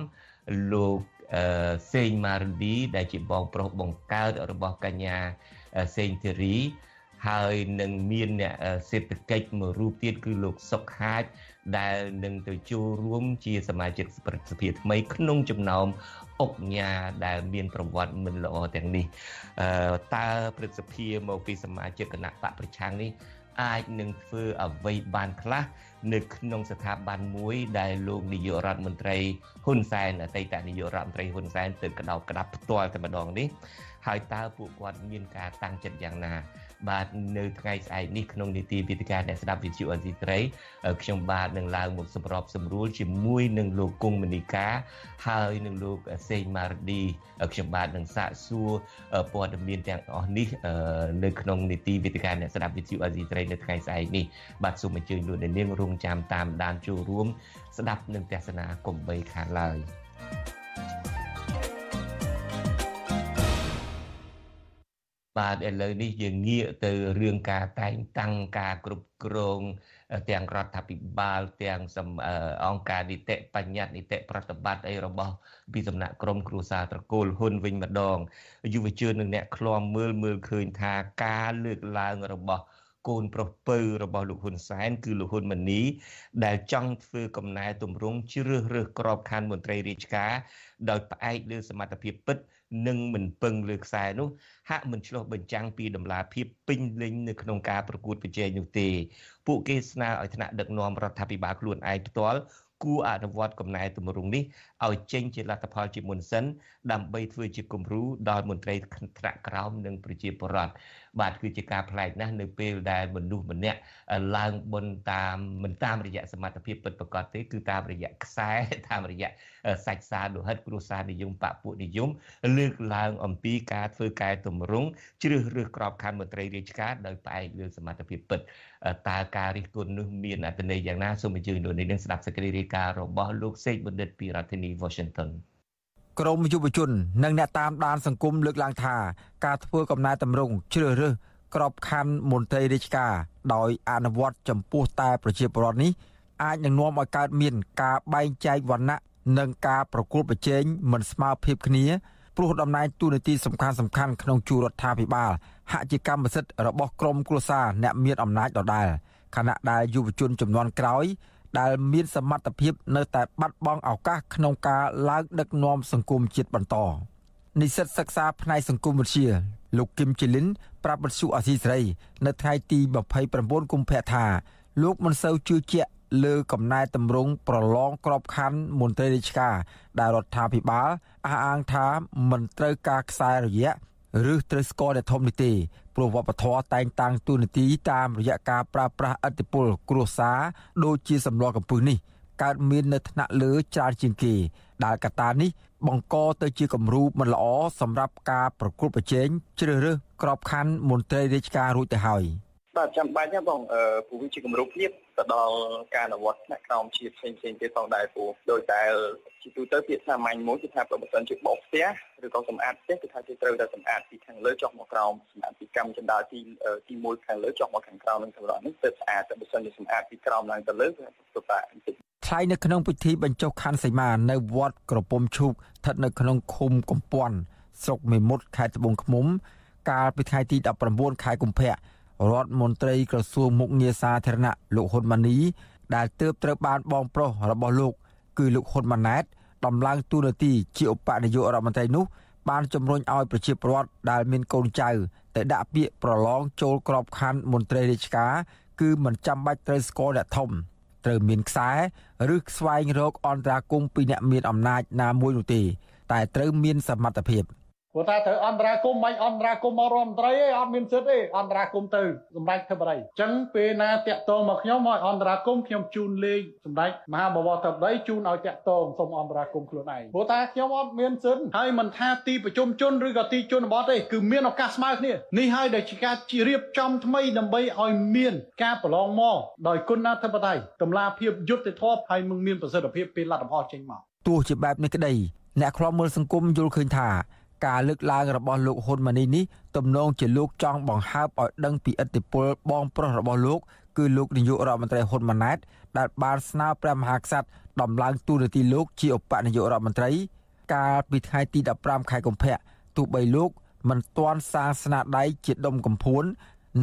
លោកអឺសេងម៉ារឌីដែលជាបងប្រុសបង្កើតរបស់កញ្ញាសេងធីរី ហើយនឹងមានអ្នកសេដ្ឋកិច្ចមួយរូបទៀតគឺលោកសុកហាជដែលនឹងទៅចូលរួមជាសមាជិកប្រតិភិថ្មីក្នុងចំណោមអុកញ៉ាដែលមានប្រវត្តិមិនល្អទាំងនេះតើព្រឹទ្ធសភាមកពីសមាជិកគណៈបកប្រឆាំងនេះអាចនឹងធ្វើអ្វីបានខ្លះនៅក្នុងស្ថាប័នមួយដែលលោកនាយករដ្ឋមន្ត្រីហ៊ុនសែនអតីតនាយករដ្ឋមន្ត្រីហ៊ុនសែនទៅក្តោបក្តាប់ផ្ទាល់តែម្ដងនេះហើយតើពួកគាត់មានការតាំងចិត្តយ៉ាងណា បាទនៅថ្ងៃស្អែកនេះក្នុងនីតិវិទ្យាអ្នកស្ដាប់វិទ្យុអេស៊ីត្រីខ្ញុំបាទនឹងឡើងមកសម្របសម្រួលជាមួយនឹងលោកគង់មនីកាហើយនឹងលោកសេងម៉ារឌីខ្ញុំបាទនឹងសាកសួរព័ត៌មានទាំងអស់នេះនៅក្នុងនីតិវិទ្យាអ្នកស្ដាប់វិទ្យុអេស៊ីត្រីនៅថ្ងៃស្អែកនេះបាទសូមអញ្ជើញលោកនាងរងចាំតាមដានចូលរួម ស្ដាប់និងទស្សនាកុំបីខានឡើយ បាទឥឡូវនេះយើងងាកទៅរឿងការតែងតាំងការគ្រប់គ្រងទាំងរដ្ឋាភិបាលទាំងអង្គការនីតិបញ្ញត្តិនីតិប្រតិបត្តិអីរបស់ពីសំណាក់ក្រមគ្រួសារត្រកូលហ៊ុនវិញម្ដងយុវជននិងអ្នកឃ្លាំមើលមើលឃើញថាការលើកឡើងរបស់កូនប្រុសពៅរបស់លោកហ៊ុនសែនគឺលោកហ៊ុនម៉ាណីដែលចង់ធ្វើកំណែទម្រង់ជ្រើសរើសក្របខ័ណ្ឌមន្ត្រីរាជការដោយផ្អែកលើសមត្ថភាពពិត និងមិនពឹងលើខ្សែនោះហាក់មិនឆ្លោះបញ្ចាំងពីដំណាភាពពេញលេញនៅក្នុងការប្រកួតប្រជែងនោះទេពួកគេស្នើឲ្យថ្នាក់ដឹកនាំរដ្ឋាភិបាលខ្លួនឯងផ្ទាល់គួរអនុវត្តកំណែទម្រង់នេះ ឲ្យចេញជាលទ្ធផលជាមុនសិនដើម្បីធ្វើជាគំរូដល់មន្ត្រីថ្នាក់ក្រោមនិងប្រជាពលរដ្ឋបាទគឺជាការប្លែកណាស់នៅពេលដែលមនុស្សម្នាក់ឡើងបុណ្យតាមមិនតាមរយៈសមត្ថភាពពិតប្រាកដទេគឺតាមរយៈខ្សែតាមរយៈសាច់សាលោហិតគ្រួសារនិយមបពុនិយមលើកឡើងអំពីការធ្វើកែតម្រង់ជ្រើសរើសក្របខ័ណ្ឌមន្ត្រីរាជការដោយផ្អែកលើសមត្ថភាពពិតតើការរិះគន់នោះមានអត្ថន័យយ៉ាងណាសូមអញ្ជើញលោកនាងស្ដាប់សេចក្តីរាយការណ៍របស់លោកសេកបណ្ឌិតពីរដ្ឋធានី Washington ក្រមយុវជន និងអ្នកតាមដានសង្គមលើកឡើងថាការធ្វើកំណែតម្រង់ជ្រើសរើសក្របខ័ណ្ឌមន្ត្រីរាជការដោយអនុវត្តចំពោះតែប្រជាពលរដ្ឋនេះអាចនឹងនាំឲ្យកើតមានការបែងចែកវណ្ណៈនិងការប្រកួតប្រជែងមិនស្មើភាពគ្នាព្រោះតំណែងទូនាទីសំខាន់សំខាន់ក្នុងជួររដ្ឋាភិបាលហាក់ជាកម្មសិទ្ធិរបស់ក្រមគ្រួសារអ្នកមានអំណាចដដែលខណៈដែលយុវជនចំនួនក្រោយ ដែលមានសមត្ថភាពនៅតែបាត់បង់ឱកាសក្នុងការឡើងដឹកនាំសង្គមជាតិបន្តនិស្សិតសិក្សាផ្នែកសង្គមវិទ្យាលោកគឹមជីលីនប្រាប់បទសុអាស៊ីសេរី នៅថ្ងៃទី29កុម្ភៈថាលោកមិនសូវជឿជាក់លើកំណែតម្រង់ប្រឡងក្របខ័ណ្ឌមន្ត្រីរាជការដែលរដ្ឋាភិបាលអះអាងថាមិនត្រូវការខ្សែរយៈឬត្រូវស្គាល់តែធំនេះទេ ព្រោះវប្បធម៌តែងតាំងទូនាទីតាមរយៈការប្រើប្រាស់ឥទ្ធិពលគ្រួសារដូចជាសម្លកម្ពឹសនេះកើតមាននៅថ្នាក់លើច្រើនជាងគេដែលកត្តានេះបង្កទៅជាគំរូមិនល្អសម្រាប់ការប្រកួតប្រជែងជ្រើសរើសក្របខ័ណ្ឌមន្ត្រីរាជការរួចទៅហើយ។ បាទចាំបាច់ណាបងពូវាជាគម្រោងភាពទៅដល់ការអនុវត្តថ្នាក់ក្រោមជាតិផ្សេងផ្សេងទៀតផងដែរពូដោយតែជាទូទៅពាក្យសាមញ្ញមួយគឺថាប្រសិនជាបោកផ្ទះឬក៏សម្អាតផ្ទះគឺថាគេត្រូវតែសម្អាតពីខាងលើចុះមកក្រោមសម្អាតពីកម្មចន្ទាទីទី1ខាងលើចុះមកខាងក្រោមនឹងសម្រាប់នេះទើបស្អាតតែបើសិនជាសម្អាតពីក្រោមឡើងទៅលើគឺពិបាកបន្តិចថ្លៃនៅក្នុងពិធីបញ្ចុះខណ្ឌសីមានៅវត្តក្រពុំឈូកស្ថិតនៅក្នុងឃុំកំពាន់ស្រុកមេមត់ខេត្តត្បូងឃ្មុំ កាលពីថ្ងៃទី19ខែកុម្ភៈ រដ្ឋមន្ត្រីក្រសួងមុខងារសាធារណៈលោកហ៊ុនម៉ាណីដែលទើបត្រូវបានបងប្រុសរបស់លោក គឺលោកហ៊ុនម៉ាណែតដំឡើងតួនាទីជាឧបនាយករដ្ឋមន្ត្រីនោះ បានជំរុញឲ្យប្រជាពលរដ្ឋដែលមានកូនចៅទៅដាក់ពាក្យប្រឡងចូលក្របខ័ណ្ឌមន្ត្រីរាជការគឺមិនចាំបាច់ត្រូវស្គាល់អ្នកធំត្រូវមានខ្សែឬស្វែងរកអន្តរាគមពីអ្នកមានអំណាចណាមួយនោះទេតែត្រូវមានសមត្ថភាព ព្រោះតែត្រូវអន្តរាគមមិនអន្តរាគមមករដ្ឋមន្ត្រីឯងអត់មានសិទ្ធទេអន្តរាគមទៅសម្ដេចធ្វើបតីអញ្ចឹងពេលណាតាក់ទងមកខ្ញុំមកអន្តរាគមខ្ញុំជូនលេខសម្ដេចមហាបវរធ្វើបតីជូនឲ្យតាក់ទងសូមអន្តរាគមខ្លួនឯងព្រោះតែខ្ញុំអត់មានសិទ្ធហើយមិនថាទីប្រជុំជនឬក៏ទីជនបទទេគឺមានឱកាសស្មើគ្នានេះហើយដែលជាការរៀបចំថ្មីដើម្បីឲ្យមានការប្រឡងមកដោយគុណធិបតីតម្លាភាពយុត្តិធម៌ហើយនឹងមានប្រសិទ្ធភាពពេលលទ្ធផលចេញមកទោះជាបែបនេះក្តីអ្នកខ្លាំមើលសង្គមយល់ឃើញថា ការលើកឡើងរបស់លោកហ៊ុនម៉ាណីនេះទំនងជាលោកចង់បង្ហើបឲ្យដឹងពីឥទ្ធិពលបងប្រុសរបស់លោកគឺលោកនាយករដ្ឋមន្ត្រីហ៊ុនម៉ាណែតដែលបានស្នើព្រះមហាក្សត្រដំឡើងទូនាទីលោកជាឧបនាយករដ្ឋមន្ត្រី កាលពីថ្ងៃទី15ខែកុម្ភៈទោះបីលោកមិនទាន់សាងស្នាដៃជាដុំកំភួន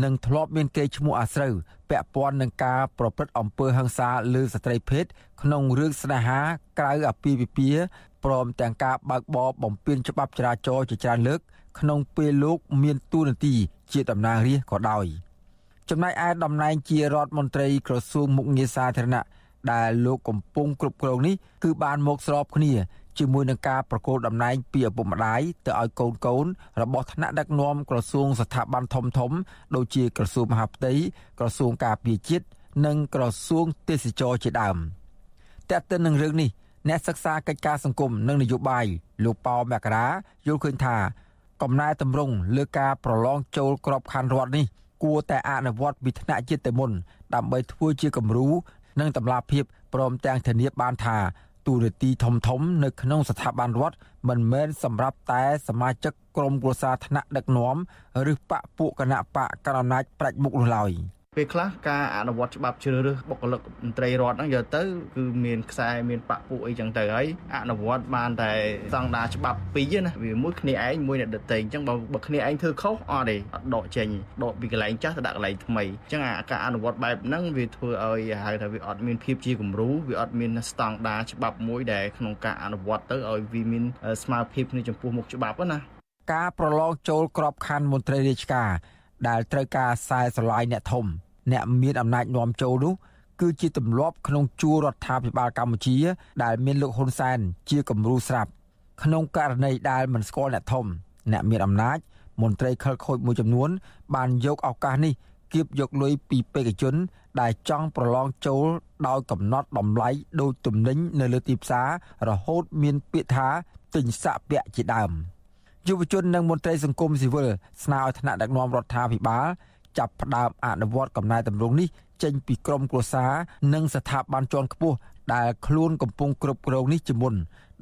និងធ្លាប់មានកេរ្តិ៍ឈ្មោះអាស្រូវពាក់ព័ន្ធនឹងការប្រព្រឹត្តអំពើហិង្សាលើស្ត្រីភេទក្នុងរឿងស្នេហាក្រៅអាពាហ៍ពិពាហ៍ព្រមទាំងការបើកបរបំពានច្បាប់ចរាចរណ៍ជាច្រើនលើក ក្នុងពេលលោកមានទួនាទីជាតំណាងរាស្ត្រក៏ដោយចំណែកឯតំណែងជារដ្ឋមន្ត្រីក្រសួងមុខងារសាធារណៈដែលលោកកំពុងគ្រប់គ្រងនេះគឺបានមកស្របគ្នា ជាមួយនឹងការប្រកូលតំណែងពីឪពុកម្ដាយទៅឲ្យកូនកូនរបស់ថ្នាក់ដឹកនាំក្រសួងស្ថាប័នធំធំ ដូចជាក្រសួងមហាផ្ទៃក្រសួងការពារជាតិនិងក្រសួងទេសចរជាដើមតែទៅនឹងរឿងនេះអ្នកសិក្សាកិច្ចការសង្គមនិងនយោបាយលោកប៉ោមករាយល់ឃើញថាកំណែតម្រង់លើការប្រឡងចូលក្របខ័ណ្ឌរដ្ឋនេះគួរតែអនុវត្តពីថ្នាក់ជាតិទៅមុនដើម្បីធ្វើជាគំរូនិងតម្លាភាពព្រមទាំងធានាបានថា ទូរនីតិធំធំនៅក្នុងស្ថាប័នរដ្ឋមិនមែនសម្រាប់តែសមាជិកក្រុមគ្រួសារថ្នាក់ដឹកនាំឬបកពួកគណៈបកកណ្ដាលអំណាចប្រាច់មុខនោះឡើយ។ ពេលខ្លះការអនុវត្តច្បាប់ជ្រើសរើសបុគ្គលិកមន្ត្រីរដ្ឋហ្នឹងយកទៅគឺមានខ្សែមានបាក់ពួកអីចឹងទៅហើយអនុវត្តបានតែស្តង់ដារច្បាប់ពីរណាវាមួយគ្នាឯងមួយអ្នកដទៃអញ្ចឹងបើបើគ្នាឯងធ្វើខុសអត់ទេអត់ដកចេញដកពីកន្លែងចាស់ទៅដាក់កន្លែងថ្មីអញ្ចឹងអាការអនុវត្តបែបហ្នឹងវាធ្វើឲ្យហៅថាវាអត់មានភាពជាគំរូវាអត់មានស្តង់ដារច្បាប់មួយដែលក្នុងការអនុវត្តទៅឲ្យវាមានស្មារតីគ្នាចំពោះមុខច្បាប់ណាការប្រឡងចូលក្របខ័ណ្ឌមន្ត្រីរាជការដែលត្រូវការខ្សែស្រឡាយអ្នកធំ អ្នកមានអំណាចនាំចូលនោះគឺជាទម្លាប់ក្នុងជួររដ្ឋាភិបាលកម្ពុជា ដែលមានលោកហ៊ុនសែនជាគំរូស្រាប់ក្នុងករណីដែលមិនស្គាល់អ្នកធំអ្នកមានអំណាចមន្ត្រីខិលខូចមួយចំនួន បានយកឱកាសនេះគៀបយកលុយពីបេក្ខជន ដែលចង់ប្រឡងចូលដោយកំណត់តម្លៃដូចទំនិញនៅលើទីផ្សាររហូតមានពាក្យថាទិញសាក់ពាក់ជាដើមយុវជននិងមន្ត្រីសង្គមស៊ីវិលស្នើឲ្យថ្នាក់ដឹកនាំរដ្ឋាភិបាល ចាប់ផ្ដើមអនុវត្តកំណែតម្រង់នេះចេញពីក្រមគ្រួសារនិងស្ថាប័នជាន់ខ្ពស់ដែលខ្លួនកំពុងគ្រប់គ្រងនេះជាមុន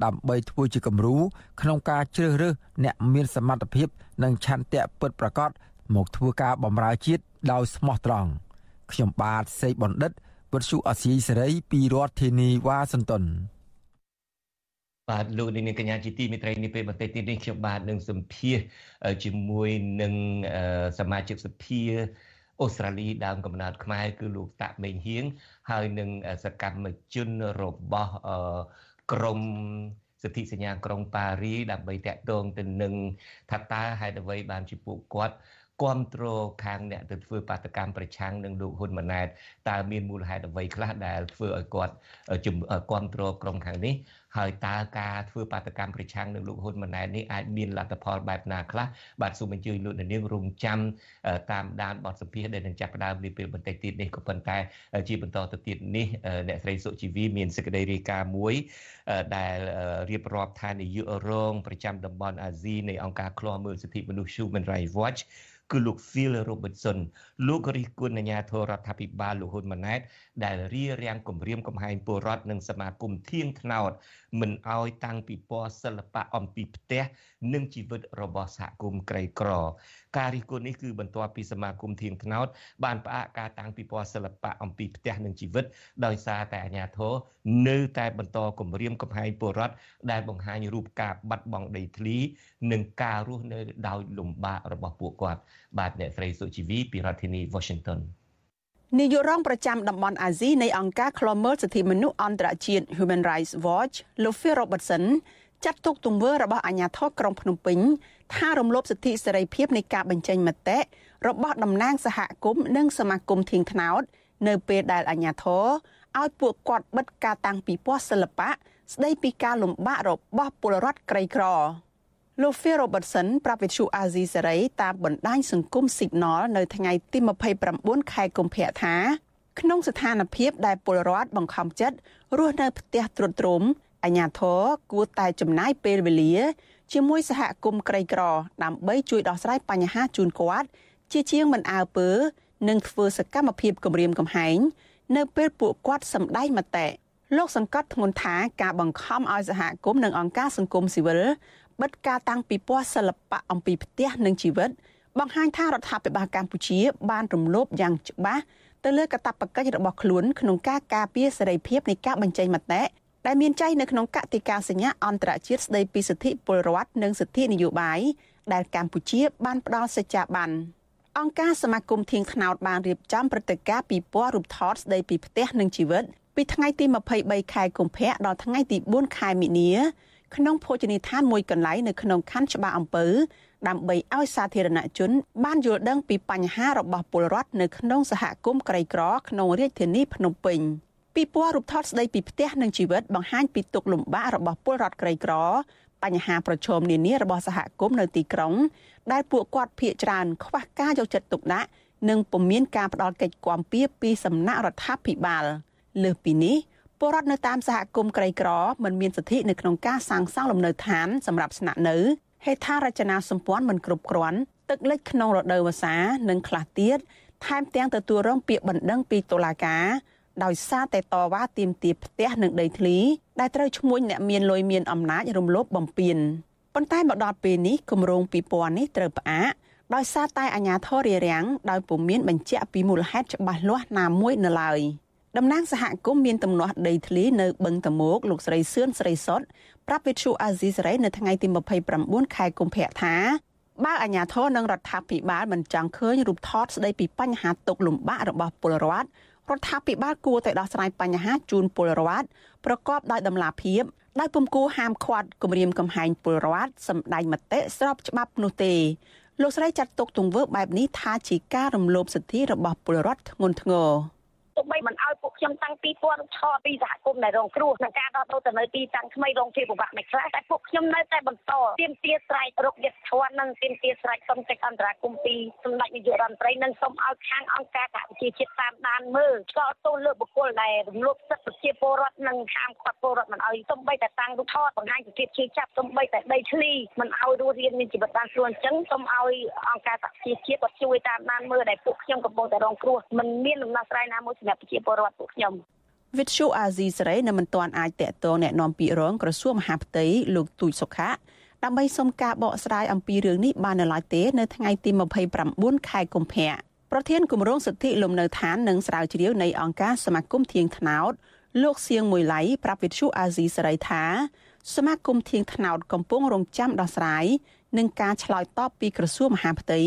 ដើម្បីធ្វើជាគំរូក្នុងការជ្រើសរើសអ្នកមានសមត្ថភាព និងឆន្ទៈពិតប្រាកដមកធ្វើការបម្រើជាតិដោយស្មោះត្រង់ខ្ញុំបាទសេកបណ្ឌិតវុទ្ធុអាស៊ីសេរីពីរដ្ឋធានីវ៉ាស៊ីនតោន បាទលោកនាងកញ្ញាជាទីមេត្រីនេះពេលបន្តិចទៀតនេះខ្ញុំបាទនឹងសម្ភាសជាមួយនឹងសមាជិកសភាអូស្ត្រាលីដើមកំណើតខ្មែរគឺលោកតាក់មេងហៀងហើយនឹងសកម្មជនរបស់ក្រមសិទ្ធិសញ្ញាក្រុងប៉ារីដើម្បីតាក់ទងទៅនឹងថាតើហេតុអ្វីបានជាពួកគាត់គ្រប់គ្រងខាងអ្នកទៅធ្វើបាតកម្មប្រឆាំងនឹងលោកហ៊ុនម៉ាណែតតើមានមូលហេតុអ្វីខ្លះដែលធ្វើឲ្យគាត់គ្រប់គ្រងក្រុមខាងនេះ ហើយតើការធ្វើបាតកម្មប្រឆាំងនឹងលោកហ៊ុនម៉ាណែតនេះអាចមានលទ្ធផលបែបណាខ្លះបាទសូមអញ្ជើញលោកនាងរងចាំតាមដានបទសម្ភាសន៍ដែលនឹងចាប់ផ្ដើមនាពេលបន្តិចទៀតនេះក៏ប៉ុន្តែជាបន្តទៅទៀតនេះអ្នកស្រីសុជីវីមានសេចក្តីរាយការណ៍មួយដែលរៀបរាប់ថានាយករងប្រចាំតំបន់អាស៊ីនៃអង្គការឃ្លាំមើលសិទ្ធិមនុស្ស Human Rights Watch គឺលោក Phil Robertson លោករិះគន់អាញាធរដ្ឋាភិបាលលោកហ៊ុនម៉ាណែតដែលរៀបរៀងគម្រាមកំហែងពលរដ្ឋនិងសមាគមធៀងថ្នោត មិនអោយតាំងពីពណ៌សិល្បៈអំពីផ្ទះនិងជីវិតរបស់សហគមន៍ក្រីក្រ ការរិះគន់នេះគឺបន្ទាប់ពីសមាគមធៀងថ្នោតបានផ្អាកការតាំងពីពណ៌សិល្បៈអំពីផ្ទះនិងជីវិតដោយសារតែអាញាធរនៅតែបន្តគម្រាមកំហែងពលរដ្ឋដែលបង្ហាញរូបការបាត់បង់ដីធ្លី និងការរស់នៅដោយលំបាករបស់ពួកគាត់បាទអ្នកស្រីសុជីវីពីរដ្ឋធានី Washington នាយករងប្រចាំតំបន់អាស៊ីនៃអង្គការឃ្លាំមើលសិទ្ធិមនុស្សអន្តរជាតិ Human Rights Watch លោក Phil Robertson ចាត់ទុកទង្វើរបស់អាជ្ញាធរក្រុងភ្នំពេញថារំលោភសិទ្ធិសេរីភាពនៃការបញ្ចេញមតិរបស់តំណាងសហគមន៍និងសមាគមធៀងថ្នោត នៅពេលដែលអាជ្ញាធរឲ្យពួកគាត់បិទការតាំងពិព័រណ៍សិល្បៈស្ដីពីការលំបាករបស់ពលរដ្ឋក្រីក្រ លោក Phil Robertson ប្រាប់វិទ្យុអាស៊ីសេរីតាមបណ្ដាញសង្គម Signal នៅថ្ងៃទី29ខែកុម្ភៈថាក្នុងស្ថានភាពដែលពលរដ្ឋបង្ខំចិត្តរស់នៅផ្ទះទ្រុឌទ្រោមអាជ្ញាធរគួរតែចំណាយពេលវេលា ជាមួយសហគមន៍ក្រីក្រ ដើម្បីជួយដោះស្រាយបញ្ហាជូនគាត់ជាជាងមិនអើពើនិងធ្វើសកម្មភាពគម្រាមកំហែងនៅពេលពួកគាត់សម្ដែងមតិលោកសង្កត់ធ្ងន់ថាការបង្ខំឲ្យសហគមន៍និងអង្គការសង្គមស៊ីវិល បិទការតាំងពិព័រណ៍សិល្បៈអំពីផ្ទះនិងជីវិត បង្ហាញថារដ្ឋាភិបាលកម្ពុជា បានរំលោភយ៉ាងច្បាស់ទៅលើកាតព្វកិច្ចរបស់ខ្លួនក្នុងការការពារសេរីភាពនៃការបញ្ចេញមតិដែលមានចែងនៅក្នុងកតិកាសញ្ញាអន្តរជាតិស្តីពីសិទ្ធិពលរដ្ឋនិងសិទ្ធិនយោបាយដែលកម្ពុជា បានផ្ដល់សេចក្ដីបានអង្គការសមាគមធៀងថ្នោតបានរៀបចំព្រឹត្តិការណ៍ពិព័រណ៍រូបថតស្ដីពីផ្ទះនិងជីវិតពីថ្ងៃទី23ខែកុម្ភៈដល់ថ្ងៃទី4ខែមីនា ក្នុងភោជនីយដ្ឋានមួយកន្លែងនៅក្នុងខណ្ឌច្បារអំពើដើម្បីឲ្យសាធារណជន បានយល់ដឹងពីបញ្ហារបស់ពលរដ្ឋនៅក្នុងសហគមន៍ក្រីក្រក្នុងរាជធានីភ្នំពេញពីពណ៌រូបថតស្ដីពីផ្ទះនិងជីវិតបង្ហាញពីទុកលំបាករបស់ពលរដ្ឋក្រីក្រ បញ្ហាប្រឈមនានារបស់សហគមន៍នៅទីក្រុង ដែលពួកគាត់ភ័យច្រើនខ្វះការយកចិត្តទុកដាក់និងពុំមានការផ្ដល់កិច្ចគាំពៀពីសំណាក់រដ្ឋាភិបាលលើសពីនេះ ពលរដ្ឋនៅតាមសហគមន៍ក្រីក្រមិនមានសិទ្ធិនៅក្នុងការសាងសង់លំនៅឋានសម្រាប់ស្នាក់នៅហេដ្ឋារចនាសម្ព័ន្ធមិនគ្រប់គ្រាន់ទឹកលិចក្នុងរដូវវស្សានិងខ្លះទៀតថែមទាំងទទួលរងពាក្យបណ្ដឹងពីតុលាការដោយសារតែតវ៉ាទាមទារផ្ទះនិងដីធ្លីដែលត្រូវឈ្មួញអ្នកមានលុយមានអំណាចរំលោភបំពានប៉ុន្តែមកដល់ពេលនេះគម្រោងពីពណ៌នេះត្រូវផ្អាកដោយសារតែអាជ្ញាធររារាំងដោយពុំមានបញ្ជាក់ពីមូលហេតុច្បាស់លាស់ណាមួយនៅឡើយ តំណាងសហគមន៍មានទំនាស់ដីធ្លីនៅបឹងតមោកលោកស្រីសឿនស្រីសុតប្រាប់វិទ្យុអាស៊ីសេរីនៅថ្ងៃទី29ខែកុម្ភៈថាបើអាជ្ញាធរនិងរដ្ឋាភិបាលមិនចង់ឃើញរូបថតស្ដីពីបញ្ហាទុកលំបាករបស់ពលរដ្ឋរដ្ឋាភិបាលគួរតែដោះស្រាយបញ្ហាជូនពលរដ្ឋប្រកបដោយតម្លាភាពដោយពុំគួរហាមឃាត់គម្រាមកំហែងពលរដ្ឋសម្ដែងមតិស្របច្បាប់នោះទេលោកស្រីចាត់ទុកទង្វើបែបនេះថាជាការរំលោភសិទ្ធិរបស់ពលរដ្ឋធ្ងន់ធ្ងរ ទោះបីមិនឲ្យពួកខ្ញុំតាំងពីពណ៌ឆោតពីសហគមន៍ដែលរងគ្រោះក្នុងការដោះដូរទៅនៅទីតាំងថ្មីរងភាពពិបាកមិនខ្លះតែពួកខ្ញុំនៅតែបន្តទាមទារស្រែករកយុទ្ធធននិងទាមទារស្រែកសុំកិច្ចអន្តរាគមន៍ពីសម្ដេចនាយករដ្ឋមន្ត្រីនិងសូមឲ្យខាងអង្គការសហប្រជាជាតិតាមដានមើលឆ្លងទោសលើបុគ្គលដែលរំលោភសិទ្ធិប្រជាពលរដ្ឋនិងហាមឃាត់ពលរដ្ឋមិនឲ្យសំបីតែតាំងរូបថតបង្ហាញពីភាពជឿចាប់សំបីតែដីធ្លីមិនឲ្យរស់រានមានជីវិតបានស្រួលអញ្ចឹងសូមឲ្យអង្គការសហប្រជាជាតិគាត់ជួយតាមដានមើលដែលពួកខ្ញុំកំពុងតែរងគ្រោះមិនមានដំណោះស្រាយណាមួយសម្រាប់ប្រជាពលរដ្ឋពួកខ្ញុំវិទ្យុអាស៊ីសេរីនៅមិនទាន់អាចតាក់ទងแนะនាំពាក្យរងក្រសួងមហាផ្ទៃលោកទូចសុខាដើម្បីសុំការបកស្រាយអំពីរឿងនេះបាននៅឡើយទេនៅថ្ងៃទី29ខែកុម្ភៈប្រធានគម្រោងសិទ្ធិលំនៅឋាននិងស្រាវជ្រាវនៃអង្គការសមាគមធៀងថ្នោតលោកសៀងមួយឡៃប្រាប់វិទ្យុអាស៊ីសេរីថា សមាគមធៀងថ្នោតកំពុងរងចាំដោះស្រាយនឹងការឆ្លើយតបពីក្រសួងមហាផ្ទៃ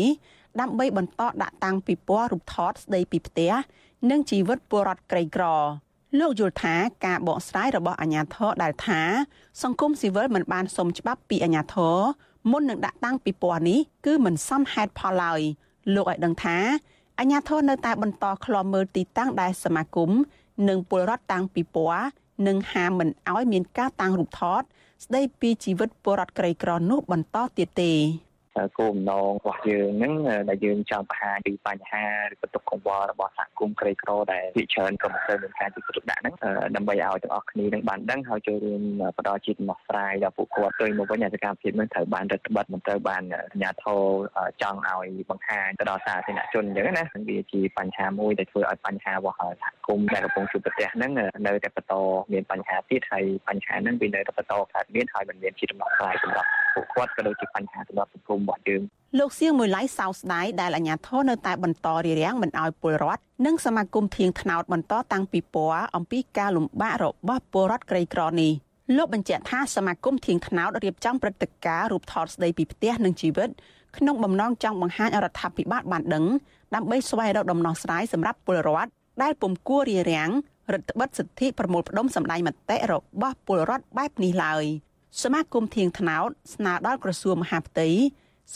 ដើម្បីបន្តដាក់តាំងពិព័រណ៍រូបថតស្ដីពីផ្ទះ និងជីវិតពលរដ្ឋក្រីក្រលោកយល់ថាការបកស្រាយរបស់អាជ្ញាធរដែលថា សង្គមស៊ីវិលមិនបានសុំច្បាប់ពីអាជ្ញាធរមុននឹងដាក់តាំងពិព័រណ៍នេះគឺមិនសមហេតុផលឡើយលោកឲ្យដឹងថាអាជ្ញាធរនៅតែបន្តឃ្លាំមើលទីតាំងដែលសមាគមនិងពលរដ្ឋតាំងពិព័រណ៍និងហាមមិនឲ្យមានការតាំងរូបថត ស្ដីពីជីវិតពលរដ្ឋក្រីក្រនោះបន្តទៀតទេ គោលបំណងរបស់យើងហ្នឹងដែលយើងចង់បង្ហាញពីបញ្ហាឬបន្ទុកកង្វល់របស់សហគមន៍ក្រីក្រដែលភាគច្រើនក៏មិនសូវមានការជិះទុកដាក់ហ្នឹងដើម្បីឲ្យទាំងអស់គ្នានឹងបានដឹងហើយចូលរួមផ្ដល់ជាដំណោះស្រាយដល់ពួកគាត់ទៅមកវិញអាសកម្មភាពហ្នឹងត្រូវបានរដ្ឋបတ်មិនត្រូវបានអាជ្ញាធរចង់ឲ្យបង្ហាញទៅដល់សាធារណជនអញ្ចឹងណាវាជាបញ្ហាមួយដែលធ្វើឲ្យបញ្ហារបស់សហគមន៍ដែលកំពុងជួបប្រទះហ្នឹងនៅតែបន្តមានបញ្ហាទៀតហើយបញ្ហាហ្នឹងវានៅតែបន្តកើតមានហើយមិនមានជាដំណោះស្រាយសម្រាប់ពួកគាត់ក៏ដូចជាបញ្ហាសម្រាប់សង្គមរបស់យើងលោកសៀងមួយឡៃសោស្ដាយដែលអាជ្ញាធរនៅតែបន្តរារាំងមិនឲ្យពលរដ្ឋនិងសមាគមធៀងថ្នោតបន្តតាំងពីពណ៌អំពីការលំបាករបស់ពលរដ្ឋក្រីក្រនេះលោកបញ្ជាក់ថាសមាគមធៀងថ្នោតរៀបចំព្រឹត្តិការណ៍រូបថតស្ដីពីផ្ទះនិងជីវិតក្នុងបំណងចង់បង្ហាញរដ្ឋាភិបាលបានដឹងដើម្បីស្វែងរកដំណោះស្រាយសម្រាប់ពលរដ្ឋដែលពុំគួររារាំងរដ្ឋបិទសិទ្ធិប្រមូលផ្ដុំសម្ដែងមតិរបស់ពលរដ្ឋបែបនេះឡើយសមាគមធៀងថ្នោតស្នើដល់ក្រសួងមហាផ្ទៃ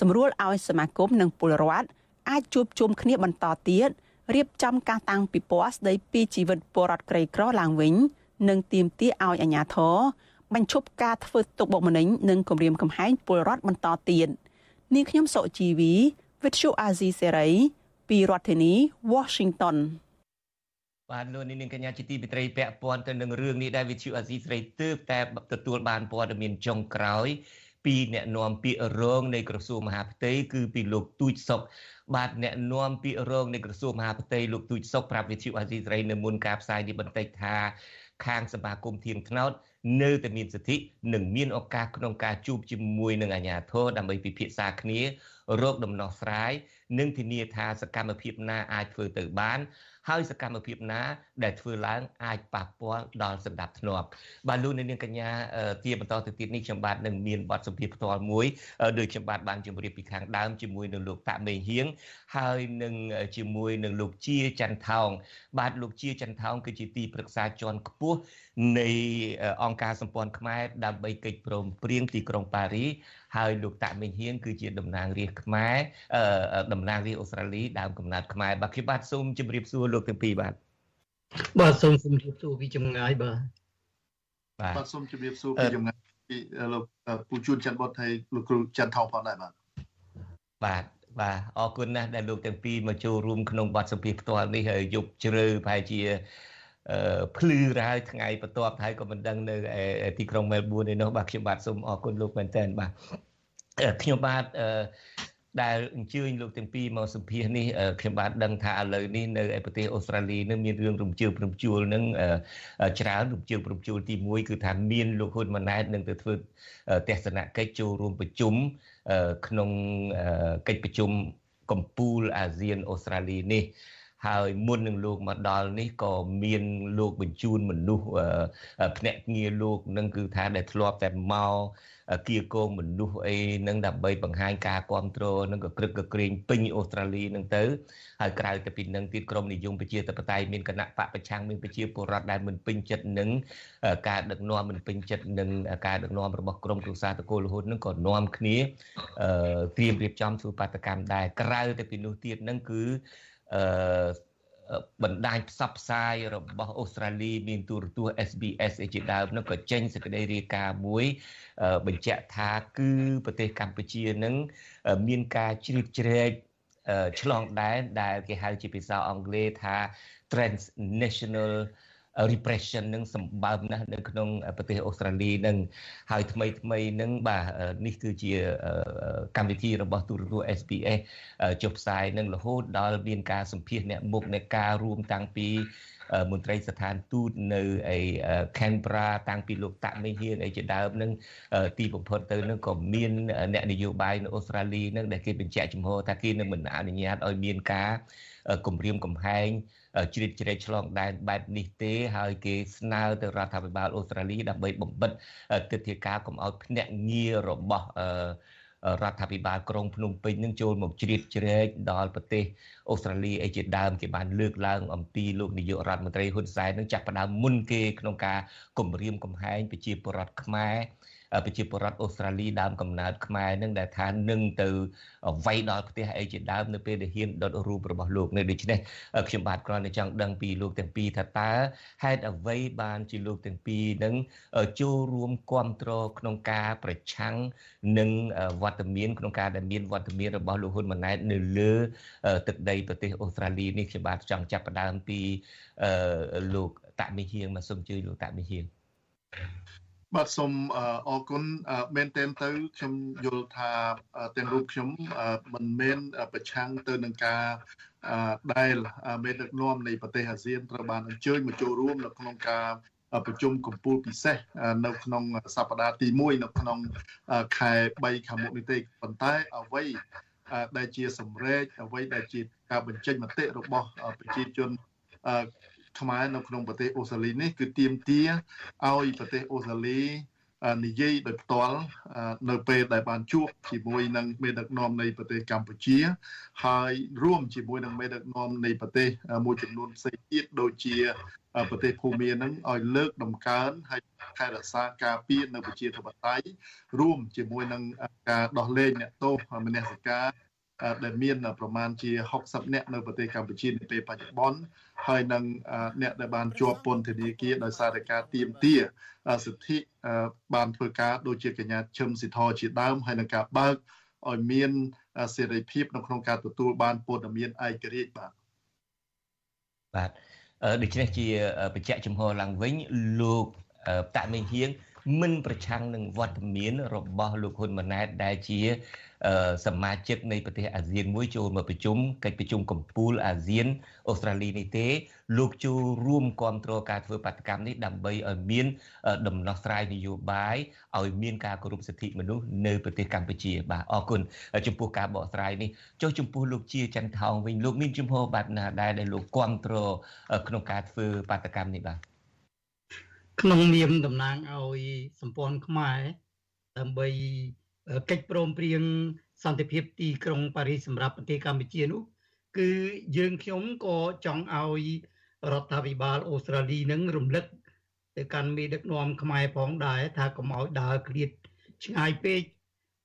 សម្រួលឲ្យសមាគមនិងពលរដ្ឋអាចជួបជុំគ្នាបន្តទៀតរៀបចំការតាំងពិព័រណ៍ស្ដីពីជីវិតពលរដ្ឋក្រីក្រឡើងវិញ និងទាមទារឲ្យអាជ្ញាធរបញ្ឈប់ការធ្វើទុកបុកម្នេញនិងគំរាមកំហែងពលរដ្ឋបន្តទៀតនាងខ្ញុំសុជីវី With you Azizi Serai ពីរដ្ឋធានី Washington បាទលោកនាងកញ្ញាជាទីមេត្រីពាក់ព័ន្ធទៅនឹងរឿងនេះដែលវិទ្យុអាស៊ីសេរីទើបតែទទួលបានព័ត៌មានចុងក្រោយ ពីអ្នកនាំពាក្យរងនៃក្រសួងមហាផ្ទៃគឺពីលោកទូចសុកបាទអ្នកនាំពាក្យរងនៃក្រសួងមហាផ្ទៃលោកទូចសុកប្រាប់វិទ្យុអាស៊ីសេរីនៅមុនការផ្សាយនេះបន្តិចថាខាងសមាគមធៀងថ្នោតនៅតែមានសិទ្ធិនិងមានឱកាសក្នុងការជួបជាមួយនឹងអាជ្ញាធរដើម្បីពិភាក្សាគ្នារកដំណោះស្រាយនិងធានាថាសកម្មភាពណាអាចធ្វើទៅបាន ហើយសកម្មភាពណាដែលធ្វើឡើងអាចប៉ះពាល់ដល់សន្តិភាពបាទលោកនាងកញ្ញាជាបន្តទៅទៀតនេះខ្ញុំបាទនឹងមានបទសម្ភាសន៍ផ្ទាល់មួយដោយខ្ញុំបាទបានជម្រាបពីខាងដើមជាមួយនឹងលោកតាមេហៀងហើយនឹងជាមួយនឹងលោកជាច័ន្ទថោងបាទលោកជាច័ន្ទថោងគឺជាទីប្រឹក្សាជាន់ខ្ពស់នៃអង្គការសម្ព័ន្ធខ្មែរដើម្បីកិច្ចព្រមព្រៀងទីក្រុងប៉ារីហើយលោកតាមេហៀងគឺជាតំណាងរាស្ត្រខ្មែរតំណាងរាស្ត្រអូស្ត្រាលីដើមកំណើតខ្មែរបាទខ្ញុំបាទសូមជម្រាបសួរលោកទាំងពីរបាទ បាទសូមជម្រាបសួរពីចម្ងាយបាទបាទសូមជម្រាបសួរពីចម្ងាយពីលោកពូជួនច័ន្ទបុតហើយលោកគ្រូច័ន្ទថោផងដែរបាទបាទបាទអរគុណណាស់ដែលលោកទាំងពីរមកចូលរួមក្នុងបទសម្ភាសន៍ផ្ទាល់នេះហើយយប់ជ្រៅប្រហែលជាភ្លឺរហើយថ្ងៃបន្ទាប់ហើយក៏មិនដឹងនៅទីក្រុងមែលប៊នឯនោះបាទខ្ញុំបាទសូមអរគុណលោកមែនតើបាទខ្ញុំបាទ ដែលអញ្ជើញលោកទាំងពីរមកសម្ភាសនេះខ្ញុំបាទដឹងថាឥឡូវនេះនៅឯប្រទេសអូស្ត្រាលីនឹងមានរឿងរំជើបរំជួលនឹងច្រើនរំជើបរំជួលទី1គឺថាមានលោកហ៊ុនម៉ាណែតនឹងទៅធ្វើទស្សនកិច្ចចូលរួមប្រជុំក្នុងកិច្ចប្រជុំកម្ពុជាអាស៊ានអូស្ត្រាលីនេះហើយមុននឹងលោកមកដល់នេះក៏មានលោកបញ្ជូនមនុស្សភ្នាក់ងារលោកនឹងគឺថាដែលធ្លាប់តែមក គៀកងមនុស្សអីនឹងដើម្បីបង្ហាញការគ្រប់គ្រងនឹងក៏ក្រឹកក៏ក្រែងពេញអូស្ត្រាលីនឹងទៅហើយក្រៅទៅពីនឹងទៀតក្រមនិយមប្រជាធិបតេយ្យមានគណៈបកប្រឆាំងមានប្រជាពលរដ្ឋដែលមិនពេញចិត្តនឹងការដឹកនាំមិនពេញចិត្តនឹងការដឹកនាំរបស់ក្រមគ្រួសារតកូលរហូតនឹងក៏នាំគ្នាត្រៀមរៀបចំធ្វើបាតកម្មដែរក្រៅទៅពីនោះទៀតនឹងគឺអឺ បណ្ដាញផ្សព្វផ្សាយរបស់អូស្ត្រាលីមានទូរទស្សន៍ SBS ជាដើមនោះក៏ចេញសេចក្តីរាយការណ៍មួយបញ្ជាក់ថាគឺប្រទេសកម្ពុជានឹងមានការជ្រៀតជ្រែកឆ្លងដែនដែលគេហៅជាភាសាអង់គ្លេសថា transnational repression នឹងសម្បើមណាស់នៅក្នុងប្រទេសអូស្ត្រាលីនឹងហើយថ្មីថ្មីនឹងបាទនេះគឺជាកម្មវិធីរបស់ទូរទស្សន៍ SBS ចុះផ្សាយនឹងរហូតដល់មានការសម្ភាសអ្នកមុខនៃការរួមតាំងពីមន្ត្រីស្ថានទូតនៅឯ Canberra តាំងពីលោកតាក់មេហៀងអីជាដើមនឹងទីបំផុតទៅនឹងក៏មានអ្នកនយោបាយនៅអូស្ត្រាលីនឹងដែលគេបញ្ជាក់ចំហថាគេនឹងមិនអនុញ្ញាតឲ្យមានការគម្រាមកំហែង ជ្រៀតជ្រែកឆ្លងដែនបែបនេះទេហើយគេស្នើទៅរដ្ឋាភិបាលអូស្ត្រាលីដើម្បីបំបិតទិដ្ឋាការកុំឲ្យភ្នាក់ងាររបស់រដ្ឋាភិបាលក្រុងភ្នំពេញនឹងចូលមកជ្រៀតជ្រែកដល់ប្រទេសអូស្ត្រាលីអីជាដើមគេបានលើកឡើងអំពីលោកនាយករដ្ឋមន្ត្រីហ៊ុនសែននឹងចាប់ផ្ដើមមុនគេក្នុងការគម្រាមកំហែងប្រជាពលរដ្ឋខ្មែរ ប្រជាពលរដ្ឋអូស្ត្រាលីដើមកំណើតខ្មែរនឹងដែលថានឹងទៅវាយដល់ផ្ទះអីជាដើមនៅពេលដែលហ៊ានដុតរូបរបស់លោកនៅដូច្នេះខ្ញុំបាទគ្រាន់តែចង់ដឹងពីលោកទាំងពីរថាតើហេតុអ្វីបានជាលោកទាំងពីរនឹងចូលរួមគ្រប់គ្រងក្នុងការប្រឆាំងនឹងវត្តមានក្នុងការដែលមានវត្តមានរបស់លោកហ៊ុនម៉ាណែតនៅលើទឹកដីប្រទេសអូស្ត្រាលីនេះខ្ញុំបាទចង់ចាប់ផ្ដើមពីលោកតាក់មីហៀងមកសូមជួយលោកតាក់មីហៀង បាទសូមអរគុណមែនទែនទៅខ្ញុំយល់ថាទាំងរូបខ្ញុំមិនមែនប្រឆាំងទៅនឹងការដែលមេដឹកនាំនៃប្រទេសអាស៊ានត្រូវបានអញ្ជើញមកចូលរួមនៅក្នុងការប្រជុំកំពូលពិសេសនៅក្នុងសប្តាហ៍ទី1នៅក្នុងខែ3ខាងមុខនេះទេប៉ុន្តែអ្វីដែលជាសម្រេចអ្វីដែលជាការបញ្ចេញមតិរបស់ប្រជាជន ខ្មែរនៅក្នុងប្រទេសអូស្ត្រាលីនេះគឺទាមទារឲ្យប្រទេសអូស្ត្រាលីនិយាយដោយផ្ទាល់នៅពេលដែលបានជួបជាមួយនឹងមេដឹកនាំនៃប្រទេសកម្ពុជា ហើយរួមជាមួយនឹងមេដឹកនាំនៃប្រទេសមួយចំនួនផ្សេងទៀតដូចជាប្រទេសភូមានឹងឲ្យលើកដំកើងហើយថែរក្សាការពារនៅប្រជាធិបតេយ្យរួមជាមួយនឹងការដោះលែងអ្នកទោសមនសិការដែលមានប្រមាណជា60នាក់នៅប្រទេសកម្ពុជានាពេលបច្ចុប្បន្ន ហើយនឹងអ្នកដែលបានជាប់ពន្ធនាគារដោយសារតែការទៀមទាសិទ្ធិបានធ្វើការដូចជាកញ្ញាឈឹមសិទ្ធរជាដើមហើយនឹងការបើកឲ្យមានសេរីភាពនៅក្នុងការទទួលបានព័ត៌មានឯករាជ្យបាទបាទដូច្នេះជាបញ្ជាក់ចំហឡើងវិញលោកតាក់មេងហៀង មិនប្រឆាំងនឹងវត្តមានរបស់លោកហ៊ុនម៉ាណែតដែលជាសមាជិកនៃប្រទេសអាស៊ានមួយចូលមកប្រជុំកិច្ចប្រជុំកំពូលអាស៊ានអូស្ត្រាលីនេះទេ លោកចូលរួមគ្រប់គ្រងការធ្វើបាតកម្មនេះដើម្បីឲ្យមានដំណោះស្រាយនយោបាយឲ្យមានការគោរពសិទ្ធិមនុស្សនៅប្រទេសកម្ពុជាបាទអរគុណចំពោះការបកស្រាយនេះចុះចំពោះលោកជាច័ន្ទថោងវិញលោកមានជំហរបែបណាដែរដែលលោកគ្រប់គ្រងក្នុងការធ្វើបាតកម្មនេះបាទ ក្នុងនាមតំណាងឲ្យសម្ព័ន្ធខ្មែរដើម្បីកិច្ចព្រមព្រៀងសន្តិភាពទីក្រុងប៉ារីសសម្រាប់ប្រទេសកម្ពុជានោះ គឺយើងខ្ញុំក៏ចង់ឲ្យរដ្ឋាភិបាលអូស្ត្រាលីនឹងរំលឹកទៅកាន់មេដឹកនាំខ្មែរផងដែរថាកុំឲ្យដើរឃ្លាតឆ្ងាយពេក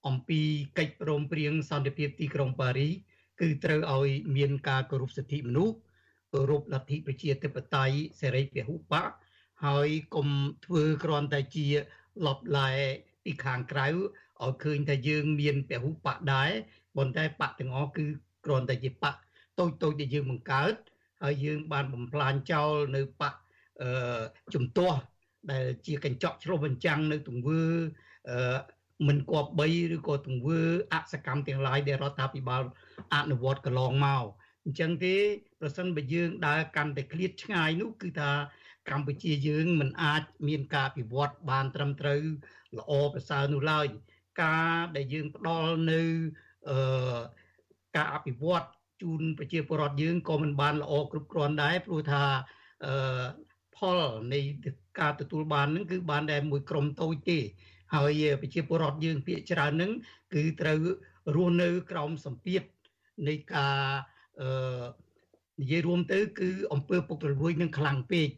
អំពីកិច្ចព្រមព្រៀងសន្តិភាពទីក្រុងប៉ារីសគឺត្រូវឲ្យមានការគោរពសិទ្ធិមនុស្សគោរពលទ្ធិប្រជាធិបតេយ្យសេរីពហុបក ហើយកុំធ្វើគ្រាន់តែជាលបឡែពីខាងក្រៅឲ្យឃើញថាយើងមានពហុបកដែរប៉ុន្តែបកទាំងអស់គឺគ្រាន់តែជាបកតូចតូចដែលយើងបង្កើតហើយយើងបានបំផ្លាញចោលនៅបកអឺជំទាស់ដែលជាកញ្ចក់ឆ្លុះបញ្ចាំងនៅទង្វើអឺមិនគប្បីឬក៏ទង្វើអសកម្មទាំងឡាយដែលរដ្ឋាភិបាលអនុវត្តកន្លងមកអញ្ចឹងទេប្រសិនបើយើងដើរកាន់តែឃ្លាតឆ្ងាយនោះគឺថា កម្ពុជាយើងមិនអាចមានការពិវត្តបានត្រឹមត្រូវល្អប្រសើរនោះឡើយការដែលយើងផ្ដល់នៅអឺការអភិវឌ្ឍជូនប្រជាពលរដ្ឋយើងក៏មិនបានល្អគ្រប់គ្រាន់ដែរព្រោះថាអឺផលនៃការទទួលបាននឹងគឺបានតែមួយក្រុមតូចទេហើយប្រជាពលរដ្ឋយើងភាគច្រើននឹងគឺត្រូវរស់នៅក្រោមសម្ពាធនៃការអឺនិយាយរួមទៅគឺអំពើពុករលួយនឹងខ្លាំងពេក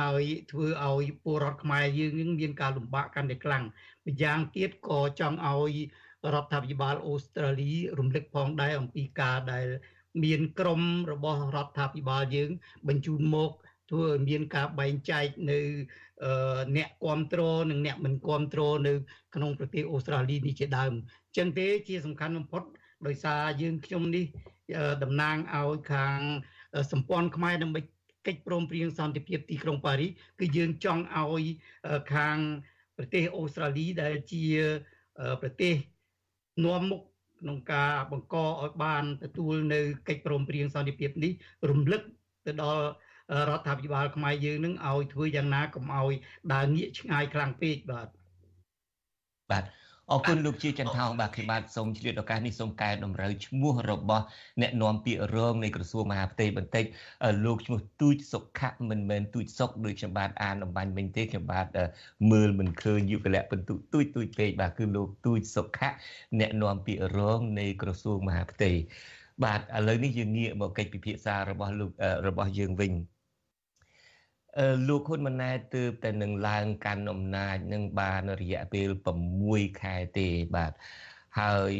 ហើយធ្វើឲ្យពលរដ្ឋខ្មែរយើងនឹងមានការលំបាកកាន់តែខ្លាំងម្យ៉ាងទៀតក៏ចង់ឲ្យរដ្ឋាភិបាលអូស្ត្រាលីរំលឹកផងដែរអំពីការដែលមានក្រមរបស់រដ្ឋាភិបាលយើង បញ្ជូនមកធ្វើឲ្យមានការបែងចែកនៅអ្នកគ្រប់គ្រងនិងអ្នកមិនគ្រប់គ្រងនៅ ក្នុងប្រទេសអូស្ត្រាលីនេះជាដើមអញ្ចឹងទេជាសំខាន់បំផុតដោយសារយើងខ្ញុំនេះតំណាងឲ្យខាងសម្ព័ន្ធខ្មែរដើម្បី កិច្ចព្រមព្រៀងសន្តិភាពទីក្រុងប៉ារីសគឺយើងចង់ឲ្យខាងប្រទេសអូស្ត្រាលីដែលជាប្រទេសនាំមុខក្នុងការបង្កឲ្យបានទទួលនៅកិច្ចព្រមព្រៀងសន្តិភាពនេះរំលឹកទៅដល់រដ្ឋាភិបាលខ្មែរយើងនឹងឲ្យធ្វើយ៉ាងណាកុំឲ្យដើរងាកឆ្ងាយខ្លាំងពេកបាទបាទ អរគុណលោកជាចន្ទថោងបាទខ្ញុំបាទសូមឆ្លៀតឱកាសនេះសូមកែតម្រូវឈ្មោះរបស់អ្នកនាំពាក្យរងនៃក្រសួងមហាផ្ទៃបន្តិចលោកឈ្មោះទូចសុខៈមិនមែនទូចសុកដូចខ្ញុំបាទអានអំបញ្ញមិញទេខ្ញុំបាទមើលមិនឃើញយុគលៈបន្ទុទូចទូចពេកបាទគឺលោកទូចសុខៈអ្នកនាំពាក្យរងនៃក្រសួងមហាផ្ទៃបាទឥឡូវនេះយើងងាកមកកិច្ចពិភាក្សារបស់លោករបស់យើងវិញ លោកហ៊ុនម៉ាណែតទើបតែនឹងឡើងកាន់អំណាចនឹងបានរយៈពេល6ខែទេបាទហើយ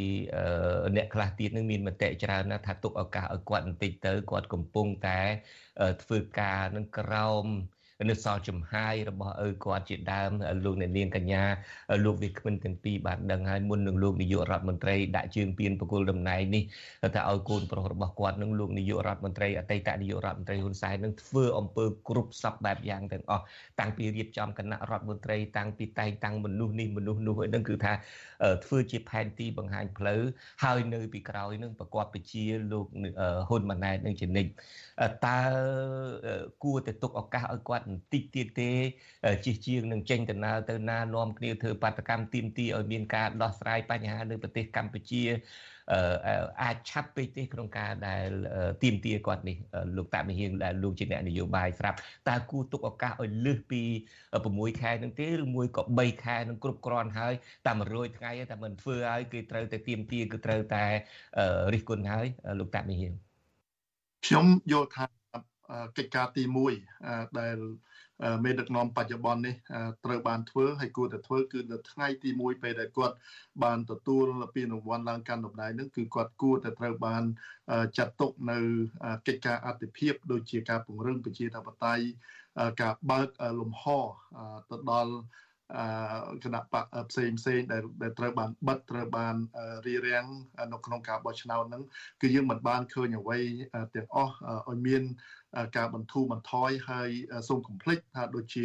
អ្នកខ្លះទៀតនឹងមានមតិច្រើនណាស់ថាទុកឱកាសឲ្យគាត់បន្តិចទៅគាត់កំពុងតែធ្វើការនឹងក្រោម នៅសល់ចំហាយរបស់ឪគាត់ជាដើមលោកអ្នកនាងកញ្ញាលោកវាគ្មិនទាំងពីរបានដឹងហើយមុននឹងលោកនាយករដ្ឋមន្ត្រីដាក់ជើងពៀនបកគលតំណែងនេះថាឲ្យកូនប្រុសរបស់គាត់នឹងលោកនាយករដ្ឋមន្ត្រីអតីតនាយករដ្ឋមន្ត្រីហ៊ុនសែននឹងធ្វើអំពើគ្រប់សពបែបយ៉ាងទាំងអស់តាំងពីរៀបចំគណៈរដ្ឋមន្ត្រីតាំងពីតែងតាំងមនុស្សនេះមនុស្សនោះឯនឹងគឺថាធ្វើជាផែនទីបង្ហាញផ្លូវហើយនៅពីក្រោយនឹងប្រកបពជាលោកហ៊ុនម៉ាណែតនឹងជានិច្ចតើគួរតែទុកឱកាសឲ្យគាត់បន្តិចទៀតទេជិះជាងនឹងចេញដំណើរទៅណានាំគ្នាធ្វើបាតកម្មទីមទីឲ្យមានការដោះស្រាយបញ្ហានៅប្រទេសកម្ពុជាអាចឆាប់ពេកទេក្នុងការដែលទៀមទាគាត់នេះលោកតាមហៀងដែលលោកជាអ្នកនយោបាយស្រាប់តើគួរទុកឱកាសឲ្យលើសពី6ខែនឹងទេឬមួយក៏3ខែនឹងគ្រប់គ្រាន់ហើយតែ100ថ្ងៃតែមិនធ្វើឲ្យគេត្រូវតែទៀមទាគឺត្រូវតែរិះគន់ហើយលោកតាមហៀងខ្ញុំយល់ថា កិច្ចការទី1ដែលមេដឹកនាំបច្ចុប្បន្ននេះត្រូវបានធ្វើហើយគួរតែធ្វើគឺនៅថ្ងៃទី1ពេលដែលគាត់បានទទួលពានរង្វាន់ឡើងកាន់តំណែងនឹងគឺគាត់គួរតែត្រូវបានចាត់ទុកនៅកិច្ចការអធិភាពដូចជាការពង្រឹងប្រជាធិបតេយ្យការបើកលំហទៅដល់គណៈបកផ្សេងផ្សេងដែលដែលត្រូវបានបិទត្រូវបានរៀបរៀងនៅក្នុងការបោះឆ្នោតហ្នឹងគឺយើងមិនបានឃើញអ្វីទាំងអស់ឲ្យមាន ការបន្ធូរបន្ថយហើយសូមគំ plex ថាដូចជា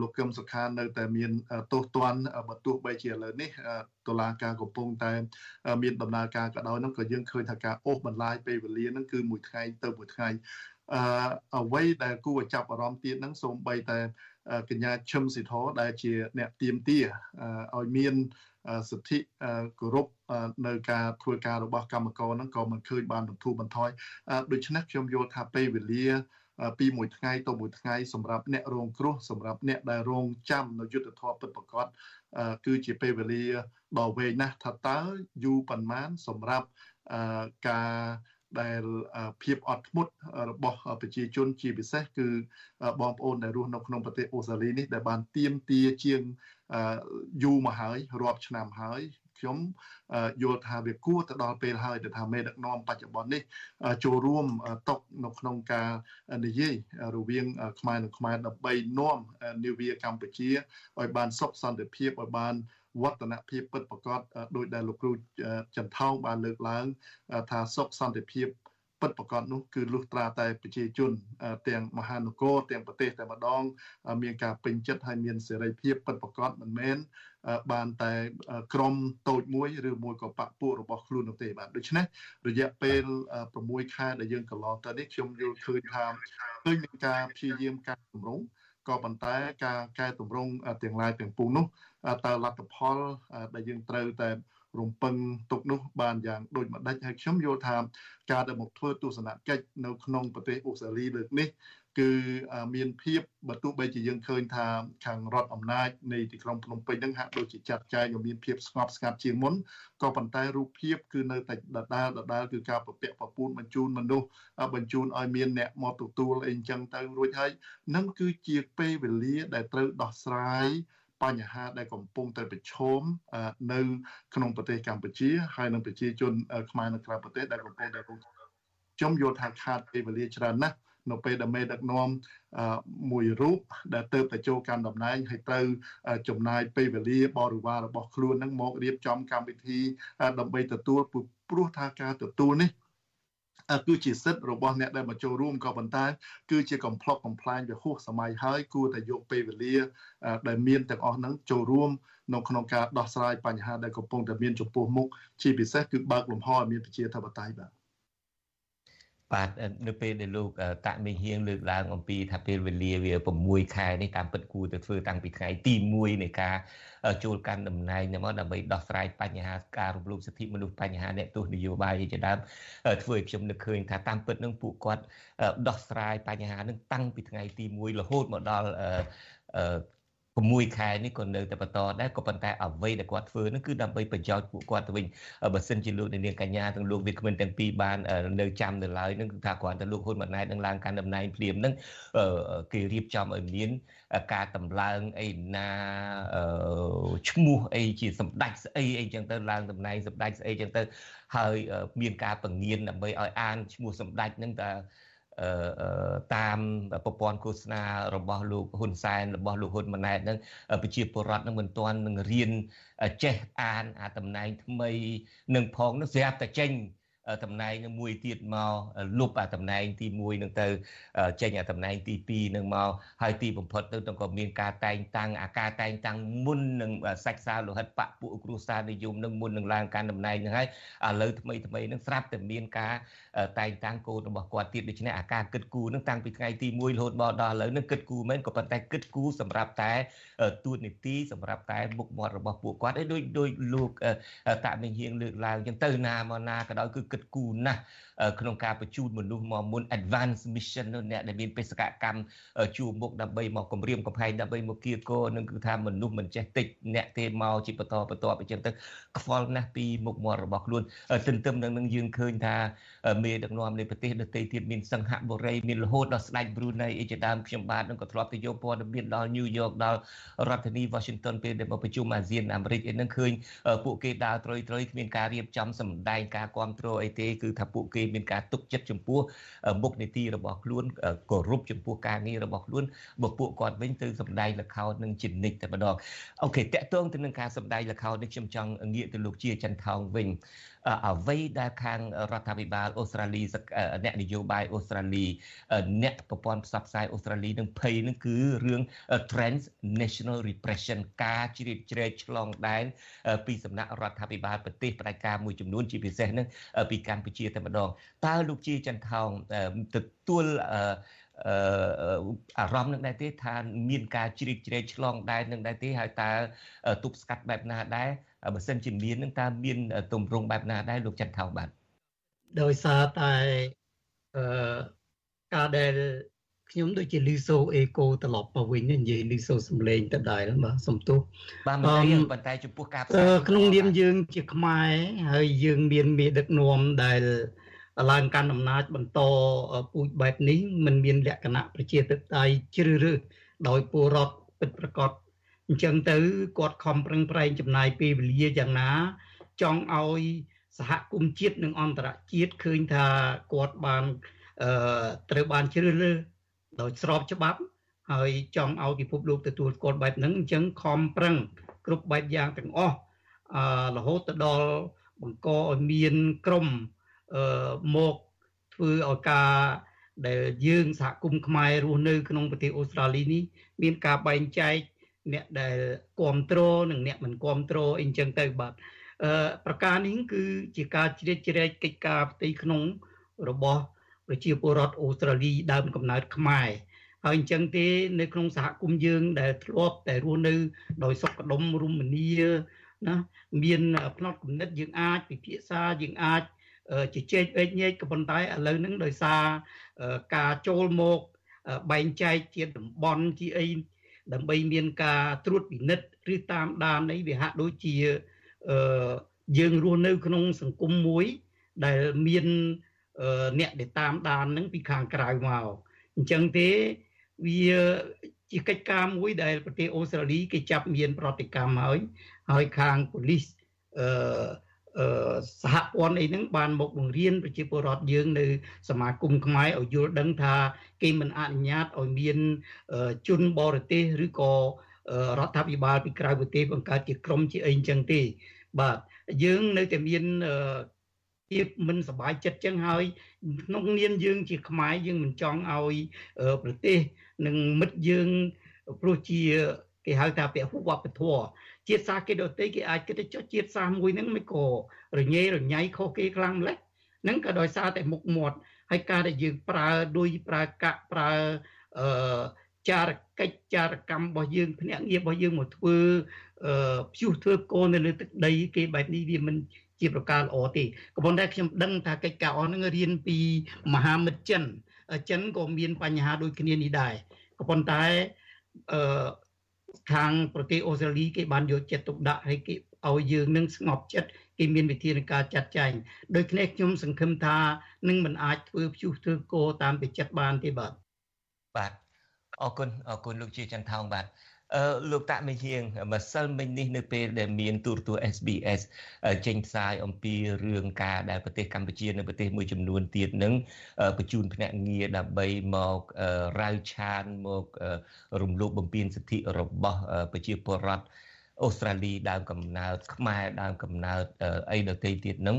លោកកឹមសុខានៅតែមានទោសទណ្ឌបើទោះបីជាឥឡូវនេះតុលាការកំពុងតែមានដំណើរការក៏ដោយនោះក៏យើងឃើញថាការអូសបន្លាយពេលវេលាហ្នឹងគឺមួយថ្ងៃទៅមួយថ្ងៃអឺអ្វីដែលគួរចាប់អារម្មណ៍ទៀតហ្នឹងសូម្បីតែកញ្ញាឈឹមស៊ីធដែលជាអ្នកទៀមទាឲ្យមាន សិទ្ធិគោរពនៅការធ្វើការរបស់កម្មករហ្នឹងក៏មិនឃើញបានបន្ធូរបន្ថយដូច្នេះខ្ញុំយល់ថាពេលវេលាពីមួយថ្ងៃទៅមួយថ្ងៃសម្រាប់អ្នករងគ្រោះសម្រាប់អ្នកដែលរងចាំនៅយុទ្ធធម៌ពិតប្រាកដគឺជាពេលវេលាដ៏វែងណាស់ថាតើយូរប៉ុន្មានសម្រាប់ការ ដែលភាពអត់ធ្មត់របស់ប្រជាជនជាពិសេសគឺបងប្អូនដែលរស់នៅក្នុងប្រទេសអូស្ត្រាលីនេះដែលបានទៀមទាជាងយូរមកហើយរាប់ឆ្នាំហើយខ្ញុំយល់ថាវាគួរទៅដល់ពេលហើយដែលថាមេដឹកនាំបច្ចុប្បន្ននេះចូលរួមតកនៅក្នុងការនិយាយរវាងខ្មែរនិងខ្មែរដើម្បីនាំនាវាកម្ពុជាឲ្យបានសុខសន្តិភាពឲ្យបាន វឌ្ឍនភាពពិតប្រកបដោយដែលលោកគ្រូចន្ទថោងបានលើកឡើង ថាសុខសន្តិភាពពិតប្រកបនោះគឺលុះត្រាតែប្រជាជន ទាំងមហានគរទាំងប្រទេសតែម្ដង មានការពេញចិត្តហើយមានសេរីភាពពិតប្រកបមិនមែនបានតែក្រមតូចមួយឬមួយក៏បពពួករបស់ខ្លួននោះទេបាទដូច្នេះរយៈពេល6ខែដែលយើងកន្លងទៅនេះខ្ញុំយល់ឃើញថាឃើញនឹងការព្យាយាមការទម្រង់ ក៏ប៉ុន្តែការកែតម្រង់ទាំងឡាយទាំងពួងនោះតើលទ្ធផលដែលយើងត្រូវតែរំពឹងទុកនោះបានយ៉ាងដូចម្ដេចហើយខ្ញុំយល់ថាការដែលមកធ្វើទស្សនកិច្ចនៅក្នុងប្រទេសអូស្ត្រាលីលើកនេះ គឺមានភាពបើទោះបីជាយើងឃើញថាខាងរដ្ឋអំណាចនៃទីក្រុងភ្នំពេញហ្នឹងហាក់ដូចជាចាត់ចែងមានភាពស្ងប់ស្ងាត់ជាងមុនក៏ប៉ុន្តែរូបភាពគឺនៅតែដដែលដដែលគឺការប្រពាក់ប្រពូនបញ្ជូនមនុស្សបញ្ជូនឲ្យមានអ្នកមកទទួលអីអញ្ចឹងទៅរួចហើយនឹងគឺជាពេលវេលាដែលត្រូវដោះស្រាយបញ្ហាដែលកំពុងតែប្រឈមនៅក្នុងប្រទេសកម្ពុជាហើយនិងប្រជាជនខ្មែរនៅក្រៅប្រទេសដែលកំពុងតែខ្ញុំយល់ថាខាតពេលវេលាច្រើនណាស់ នៅពេលដែលមេដឹកនាំមួយរូបដែលទៅតែចូលកាន់តំណែងហើយត្រូវចំណាយពេលវេលាបរិវាររបស់ខ្លួននឹងមករៀបចំកម្មវិធីដើម្បីទទួលព្រោះថាការទទួលនេះគឺជាសិទ្ធិរបស់អ្នកដែលមកចូលរួមក៏ប៉ុន្តែគឺជាកំ pl ុកកំ pl ែងវាហួសសម័យហើយគួរតែយកពេលវេលាដែលមានទាំងអស់ហ្នឹងចូលរួមនៅក្នុងការដោះស្រាយបញ្ហាដែលកំពុងតែមានចំពោះមុខជាពិសេសគឺបើកលំហឲ្យមានប្រជាធិបតេយ្យបាទ បាទនៅពេលដែលលោកតាក់មេហៀងលើកឡើងអំពីថាពេលវេលាវា6ខែនេះតាមពិតគួរទៅធ្វើតាំងពីថ្ងៃទី1នៃការចូលកាន់តំណែងនេះមកដើម្បីដោះស្រាយបញ្ហាការរំលោភសិទ្ធិមនុស្សបញ្ហាអ្នកទោសនយោបាយជាដើមធ្វើឲ្យខ្ញុំនឹកឃើញថាតាមពិតនឹងពួកគាត់ដោះស្រាយបញ្ហានឹងតាំងពីថ្ងៃទី1រហូតមកដល់ 6ខែនេះក៏នៅតែបន្តដែរក៏ប៉ុន្តែអ្វីដែលគាត់ធ្វើនោះគឺដើម្បីប្រយោជន៍ពួកគាត់ទៅវិញបើសិនជាលោកនាងកញ្ញាទាំងលោកវាគ្មិនទាំងពីរបាននៅចាំនៅឡើយនឹងគឺថាគ្រាន់តែលោកហ៊ុនម៉ាណែតនឹងឡើងកាន់តំណែងភ្លាមនឹងគេរៀបចំឲ្យមានការតម្លើងអីណាឈ្មោះអីជាសម្ដេចស្អីអីចឹងទៅឡើងតំណែងសម្ដេចស្អីចឹងទៅហើយមានការពង្រៀនដើម្បីឲ្យអានឈ្មោះសម្ដេចនឹងតើ តាមប្រព័ន្ធឃោសនារបស់លោកហ៊ុនសែនរបស់លោកហ៊ុនម៉ាណែតនឹងប្រជាពលរដ្ឋនឹងមិនទាន់នឹងរៀនចេះអានអាតំណែងថ្មីនឹងផងនោះស្រាប់តែចេញ តំណែងនឹងមួយទៀតមកលុបអាតំណែងទី1នឹងទៅចេញអាតំណែងទី2នឹងមកហើយទីបំផុតទៅក៏មានការតែងតាំងអាការតែងតាំងមុននឹងសាច់សាលោហិតបពពួកគ្រួសារនិយមនឹងមុននឹងឡើងកាន់តំណែងនឹងហើយឥឡូវថ្មីថ្មីនឹងស្រាប់តែមានការតែងតាំងកូនរបស់គាត់ទៀតដូច្នេះអាការគិតគូរនឹងតាំងពីថ្ងៃទី1រហូតមកដល់ឥឡូវនឹងគិតគូរមែនក៏ប៉ុន្តែគិតគូរសម្រាប់តែទួនាទីសម្រាប់តែមុខមាត់របស់ពួកគាត់ឯដូចដូចលោកតាមេហៀងលើកឡើងចឹងទៅណាមកណាក៏ដោយគឺគិតគូរណាស់ ក្នុងការបញ្ជូនមនុស្សមកមុន advance mission នោះអ្នកដែលមានបេសកកម្មជួមុខដើម្បីមកគម្រាមកំហែងដើម្បីមកគៀកោនឹងគឺថាមនុស្សមិនចេះតិចអ្នកទេមកជាបន្តបន្តអញ្ចឹងទៅខ្វល់ណាស់ពីមុខមាត់របស់ខ្លួនទន្ទឹមនឹងនឹងយើងឃើញថាមេដឹកនាំនៃប្រទេសដទៃទៀតមានសង្ហបុរីមានរហូតដល់ស្ដេចប្រ៊ូណៃអីជាដើមខ្ញុំបាទនឹងក៏ធ្លាប់ទៅយកព័ត៌មានដល់ New York ដល់រដ្ឋធានី Washington ពេលដែលមកប្រជុំអាស៊ានអាមេរិកអីហ្នឹងឃើញពួកគេដើរត្រុយត្រុយគ្មានការរៀបចំសម្ដែងការគ្រប់គ្រងអីទេគឺថាពួកគេមានការទុកចិត្តចំពោះមុខនីតិរបស់ខ្លួនគោរពចំពោះការងាររបស់ខ្លួនបើពួកគាត់វិញទៅសម្ដែងលខោននឹងជានិច្ចតែម្ដងអូខេតកតងទៅនឹងការសម្ដែងលខោននេះខ្ញុំចង់ងាកទៅលោកជាចន្ទថោងវិញ អ្វីដែលខាងរដ្ឋាភិបាលអូស្ត្រាលីអ្នកនយោបាយអូស្ត្រាលីអ្នកប្រព័ន្ធផ្សព្វផ្សាយអូស្ត្រាលីនឹងភ័យនឹងគឺរឿង transnational repression ការជ្រៀតជ្រែកឆ្លងដែនពីសំណាក់រដ្ឋាភិបាលប្រទេសផ្ដាច់ការមួយចំនួនជាពិសេសនឹងពីកម្ពុជាតែម្ដងតើលោកជាចន្ទថោងទទួលអារម្មណ៍នឹងដែរទេថាមានការជ្រៀតជ្រែកឆ្លងដែននឹងដែរទេហើយតើទប់ស្កាត់បែបណាដែរ បើសិនជាមាននឹងតើមានទម្រង់បែបណាដែរលោកចន្ទថោបាទដោយសារតែអឺការដែលខ្ញុំដូចជាលីសូអេកូត្រឡប់មកវិញនិយាយលីសូសំឡេងទៅដែរបាទសំទោសបាទមិនរៀងប៉ុន្តែចំពោះការផ្សាយក្នុងនាមយើងជាខ្មែរហើយយើងមានមេដឹកនាំដែលឡើងកាន់អំណាចបន្តពូជបែបនេះมันមានលក្ខណៈប្រជាធិបតេយ្យជ្រើសរើសដោយពលរដ្ឋពិតប្រាកដ អញ្ចឹងទៅគាត់ខំប្រឹងប្រែងចំណាយពេលវេលាយ៉ាងណា ចង់ឲ្យសហគមន៍ជាតិនិងអន្តរជាតិឃើញថាគាត់បានអឺត្រូវបានជ្រើសរើសដោយស្របច្បាប់ហើយចង់ឲ្យពិភពលោកទទួលស្គាល់បែបហ្នឹងអញ្ចឹងខំប្រឹងគ្រប់បែបយ៉ាងទាំងអស់អឺរហូតទៅដល់បង្កឲ្យមានក្រមអឺមកធ្វើឲ្យការដែលយើងសហគមន៍ខ្មែររស់នៅក្នុងប្រទេសអូស្ត្រាលីនេះមានការបែងចែក អ្នកដែលគ្រប់គ្រងនិងអ្នកមិនគ្រប់គ្រងអីចឹងទៅបាទអឺប្រការនេះគឺជាការជ្រៀតជ្រែកកិច្ចការផ្ទៃក្នុងរបស់ប្រជាពលរដ្ឋអូស្ត្រាលីដើមកំណើតខ្មែរហើយអញ្ចឹងទេនៅក្នុងសហគមន៍យើងដែលធ្លាប់តែរស់នៅ ដោយសុខដុមរមនាណាមានផ្នត់គំនិតយើងអាចពិភាក្សាយើងអាចជជែកអេកញែកក៏ប៉ុន្តែឥឡូវហ្នឹងដោយសារការចូលមកបែងចែកជាតំបន់ជាអី ដើម្បីមានការត្រួតពិនិត្យឬតាមដានអីវាហាក់ដូចជាអឺយើងរស់នៅ ក្នុងសង្គមមួយ ដែលមានអ្នកដែលតាមដាននឹងពីខាងក្រៅមកអញ្ចឹងទេវាជាកិច្ចការមួយដែលប្រទេសអូស្ត្រាលីគេចាប់មាន ប្រតិកម្មហើយហើយខាងប៉ូលីសអឺ សហព័ន្ធអីហ្នឹងបានមកបង្រៀនប្រជាពលរដ្ឋយើងនៅ សមាគមខ្មែរឲ្យយល់ដឹងថាគេមិនអនុញ្ញាតឲ្យមានជនបរទេសឬក៏រដ្ឋាភិបាលពីក្រៅប្រទេសបង្កើតជាក្រុមជាអីអញ្ចឹងទេ បាទយើងនៅតែមានភាពមិនសบายចិត្តចឹងហើយក្នុងនាមយើងជាខ្មែរយើងមិនចង់ឲ្យប្រទេសនិងមិត្តយើងព្រោះជាគេហៅថាពហុវប្បធម៌ ជាតិសាសន៍គេដទៃគេអាចគិតថាចុះជាតិសាសន៍មួយហ្នឹងមិនក៏រញ៉េរញ៉ៃខុសគេខ្លាំងម្លេះហ្នឹងក៏ដោយសារតែមុខមាត់ហើយការដែលយើងប្រើដូចប្រើកាក់ប្រើអឺចារកិច្ចចារកម្មរបស់យើងភ្នាក់ងាររបស់យើងមកធ្វើអឺព្យុះធ្វើកូននៅលើទឹកដីគេបែបនេះវាមិនជាប្រការល្អទេក៏ប៉ុន្តែខ្ញុំដឹងថាកិច្ចការអស់ហ្នឹងរៀនពីមហាមិត្តចិនចិនក៏មានបញ្ហាដូចគ្នានេះដែរក៏ប៉ុន្តែអឺ ខាងប្រទេសអូស្ត្រាលីគេបានយកចិត្តទុកដាក់ហើយគេឲ្យយើងនឹងស្ងប់ចិត្តគេមានវិធានការចាត់ចែងដោយគ្នាខ្ញុំសង្ឃឹមថានឹងមិនអាចធ្វើព្យុះធ្វើគោតាមទៅចិត្តបានទេបាទបាទអរគុណអរគុណលោកជាចន្ទថោងបាទអឺ លោកតាក់មេហៀងម្សិលមិញនេះនៅពេលដែលមានទូរទស្សន៍ SBS ចេញផ្សាយអំពីរឿងការដែលប្រទេសកម្ពុជានៅប្រទេសមួយចំនួនទៀតនឹងបញ្ជូនភ្នាក់ងារដើម្បីមករៅឆានមករំលោភបំពានសិទ្ធិរបស់ប្រជាពលរដ្ឋ អូស្ត្រាលីដើមកំណើតខ្មែរដើមកំណើតអីដទៃទៀតហ្នឹង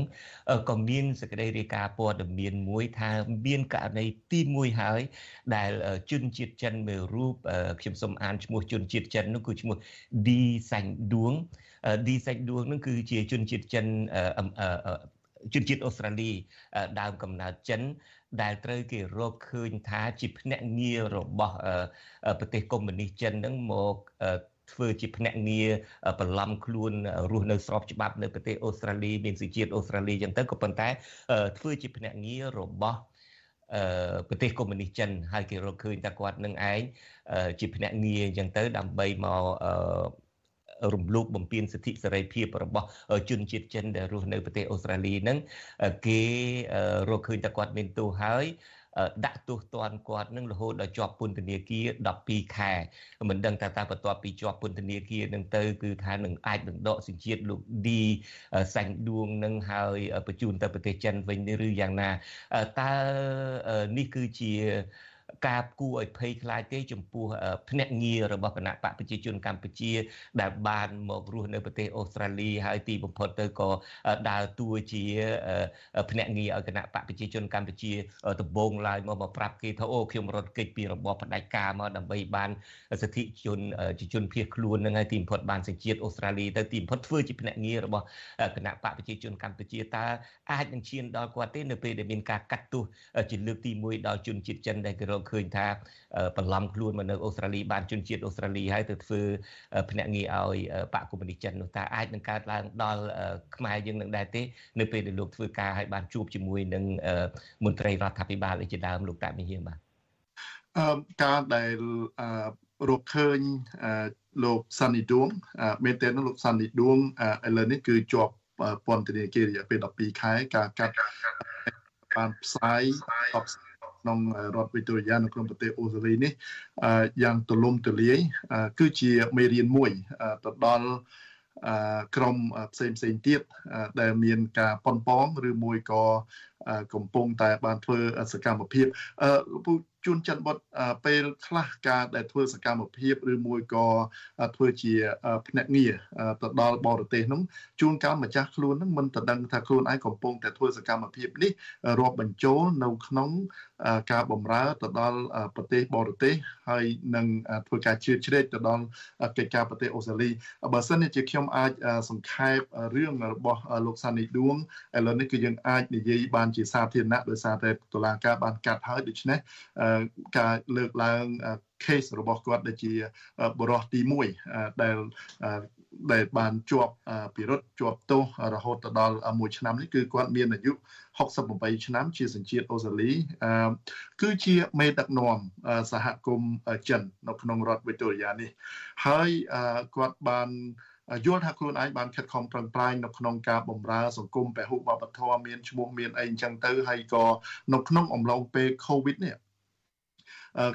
ក៏មានសេចក្តីរាយការណ៍ព័ត៌មានមួយថាមានករណីទី1ហើយ ដែលជនជាតិចិនមួយរូបខ្ញុំសូមអានឈ្មោះជនជាតិចិននោះគឺឈ្មោះឌីសាញ់ឌួងឌីសាញ់ឌួងនឹងគឺជាជនជាតិចិនជនជាតិអូស្ត្រាលីដើមកំណើតចិនដែលត្រូវគេរកឃើញថាជាភ្នាក់ងាររបស់ប្រទេសកុម្មុយនីសចិននឹងមក ធ្វើជាភ្នាក់ងារបន្លំខ្លួនរស់នៅស្របច្បាប់នៅប្រទេសអូស្ត្រាលីមានសេចក្ដីអូស្ត្រាលីចឹងទៅក៏ប៉ុន្តែធ្វើជាភ្នាក់ងាររបស់អឺប្រទេសកុម្មុយនីសចិនហើយគេរកឃើញថាគាត់នឹងឯងជាភ្នាក់ងារអញ្ចឹងទៅដើម្បីមកអឺរំលោភបំពានសិទ្ធិសេរីភាពរបស់ជនជាតិចិនដែលរស់នៅប្រទេសអូស្ត្រាលីហ្នឹងគេរកឃើញថាគាត់មានទោសហើយ ដាក់ទោសទណ្ឌគាត់នឹងរហូតដល់ជាប់ពន្ធនាគារ12ខែមិនដឹងថាតើបន្ទាប់ពីជាប់ពន្ធនាគារនឹងទៅគឺថានឹងអាចនឹងដកសញ្ជាតិលោកឌីសាញ់ឌួងនឹងហើយបញ្ជូនទៅប្រទេសចិនវិញឬយ៉ាងណាតើនេះគឺជា ការគួរឲ្យភ័យខ្លាចទេចំពោះភ្នាក់ងាររបស់គណៈបកប្រជាជនកម្ពុជា ដែលបានមករស់នៅប្រទេសអូស្ត្រាលីហើយទីបំផុតទៅក៏ដើរតួជាភ្នាក់ងារឲ្យគណៈបកប្រជាជនកម្ពុជាដំបងឡើយមកមកប្រាប់គេថាអូខ្ញុំរត់គេចពីរបបផ្ដាច់ការមកដើម្បីបានសិទ្ធិជនជាជនភៀសខ្លួននឹងហើយទីបំផុតបានសេចក្ដីអូស្ត្រាលីទៅទីបំផុតធ្វើជាភ្នាក់ងាររបស់គណៈបកប្រជាជនកម្ពុជាតើអាចនឹងឈានដល់គាត់ទេនៅពេលដែលមានការកាត់ទោសជាលើកទី1ដល់ជនជាតិចិនដែលគេរកឃើញថាបន្លំខ្លួនមកនៅអូស្ត្រាលីបានជនជាតិអូស្ត្រាលីហើយទៅធ្វើភ្នាក់ងារឲ្យបកកុម្មុយនីសចិននោះតើអាចនឹងកើតឡើងដល់ខ្មែរយើងនឹងដែរទេនៅពេលដែលលោកធ្វើការឲ្យបានជួបជាមួយនឹងមន្ត្រីរដ្ឋាភិបាលឯជាដើមលោកតាមីហៀងបាទអឺការដែលរកឃើញលោកសានីឌួងមែនតើលោកសានីឌួងឥឡូវនេះគឺជាប់ពន្ធនាគាររយៈពេល12ខែការកាត់បានផ្សាយអប ក្នុងរដ្ឋវីតូរីយ៉ានៅក្នុងប្រទេសអូស្ត្រាលីនេះយ៉ាងទូលំទូលាយគឺជាមេរៀនមួយទៅដល់ក្រុមផ្សេងផ្សេងទៀតដែលមានការប៉ុនប៉ងឬមួយក៏កំពុងតែបានធ្វើសកម្មភាពពូជួនច័ន្ទបុតពេលខ្លះការដែលធ្វើសកម្មភាពឬមួយក៏ធ្វើជាភ្នាក់ងារទៅដល់បរទេសនោះជួនកាលម្ចាស់ខ្លួននឹងមិនតដឹងថាខ្លួនឯងកំពុងតែធ្វើសកម្មភាពនេះរាប់បញ្ចូលនៅក្នុង ការបំរើទៅដល់ប្រទេសបរទេសហើយនឹងធ្វើការជឿជ្រែកទៅដល់កិច្ចការប្រទេសអូស្ត្រាលីបើសិនជាខ្ញុំអាចសង្ខេបរឿងរបស់លោកសានីឌួងឥឡូវនេះគឺយើងអាចនិយាយបានជាសាធារណៈដោយសារតែតុលាការបានកាត់ហើយដូច្នេះការលើកឡើង case របស់គាត់ដែលជាបរិះទី1ដែល ដែលបានជាប់ពិរុទ្ធជាប់ទោសរហូតទៅដល់1ឆ្នាំនេះគឺគាត់មានអាយុ68ឆ្នាំជាសញ្ជាតិអូស្ត្រាលីគឺជាមេដឹកនាំសហគមន៍ចិននៅក្នុងរដ្ឋវីតូរីយ៉ានេះហើយគាត់បានយល់ថាខ្លួនឯងបានខិតខំប្រឹងប្រែងនៅក្នុងការបម្រើសង្គមពហុវប្បធម៌មានឈ្មោះមានអីអញ្ចឹងទៅហើយក៏នៅក្នុងអំឡុងពេល COVID នេះ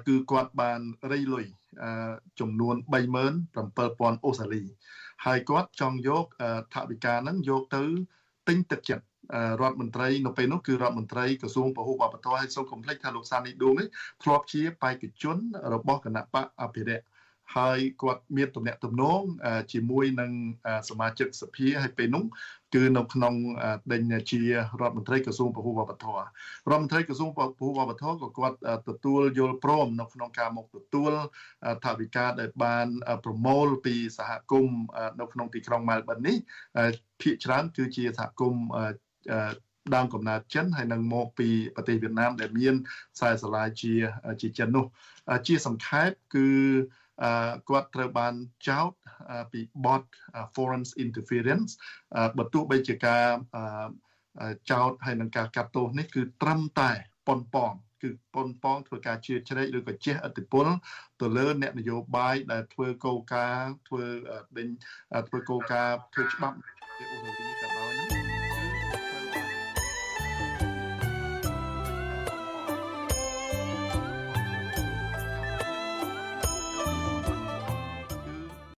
គឺគាត់បានរៃលុយចំនួន37000អូស្ត្រាលី ហើយគាត់ចង់យកថវិកាហ្នឹងយកទៅទិញទឹកចិត្តរដ្ឋមន្ត្រីនៅពេលនោះគឺរដ្ឋមន្ត្រីក្រសួងពហុវប្បធម៌ហើយសូមកុំភ្លេចថាលោកសានីឌួងនេះធ្លាប់ជាបេក្ខជនរបស់គណៈបកអភិរក្ស ហើយគាត់មានទំនាក់ទំនងជាមួយនឹងសមាជិកសភាហើយពេលនោះគឺនៅក្នុងដេញជារដ្ឋមន្ត្រីក្រសួងពហុវប្បធម៌រដ្ឋមន្ត្រីក្រសួងពហុវប្បធម៌ក៏គាត់ទទួលយល់ព្រមនៅក្នុងការមកទទួលថាវិការដែលបានប្រមូលពីសហគមន៍នៅក្នុងទីក្រុងម៉ាល់ប៊ិននេះភាគច្រើនគឺជាសហគមន៍ដើមកំណើតចិនហើយនឹងមកពីប្រទេសវៀតណាមដែលមានខ្សែស្រឡាយជាជាចិននោះជាសង្ខេបគឺ គាត់ត្រូវបានចោទពីបទ foreign interference បើទោះបីជាការចោទហើយនឹងការកាត់ទោសនេះគឺត្រឹមតែប៉ុនប៉ងគឺប៉ុនប៉ងធ្វើការជឿជ្រែកឬក៏ជះឥទ្ធិពលទៅលើអ្នកនយោបាយដែលធ្វើកោការធ្វើដេញធ្វើកោការធ្វើច្បាប់ឧទាហរណ៍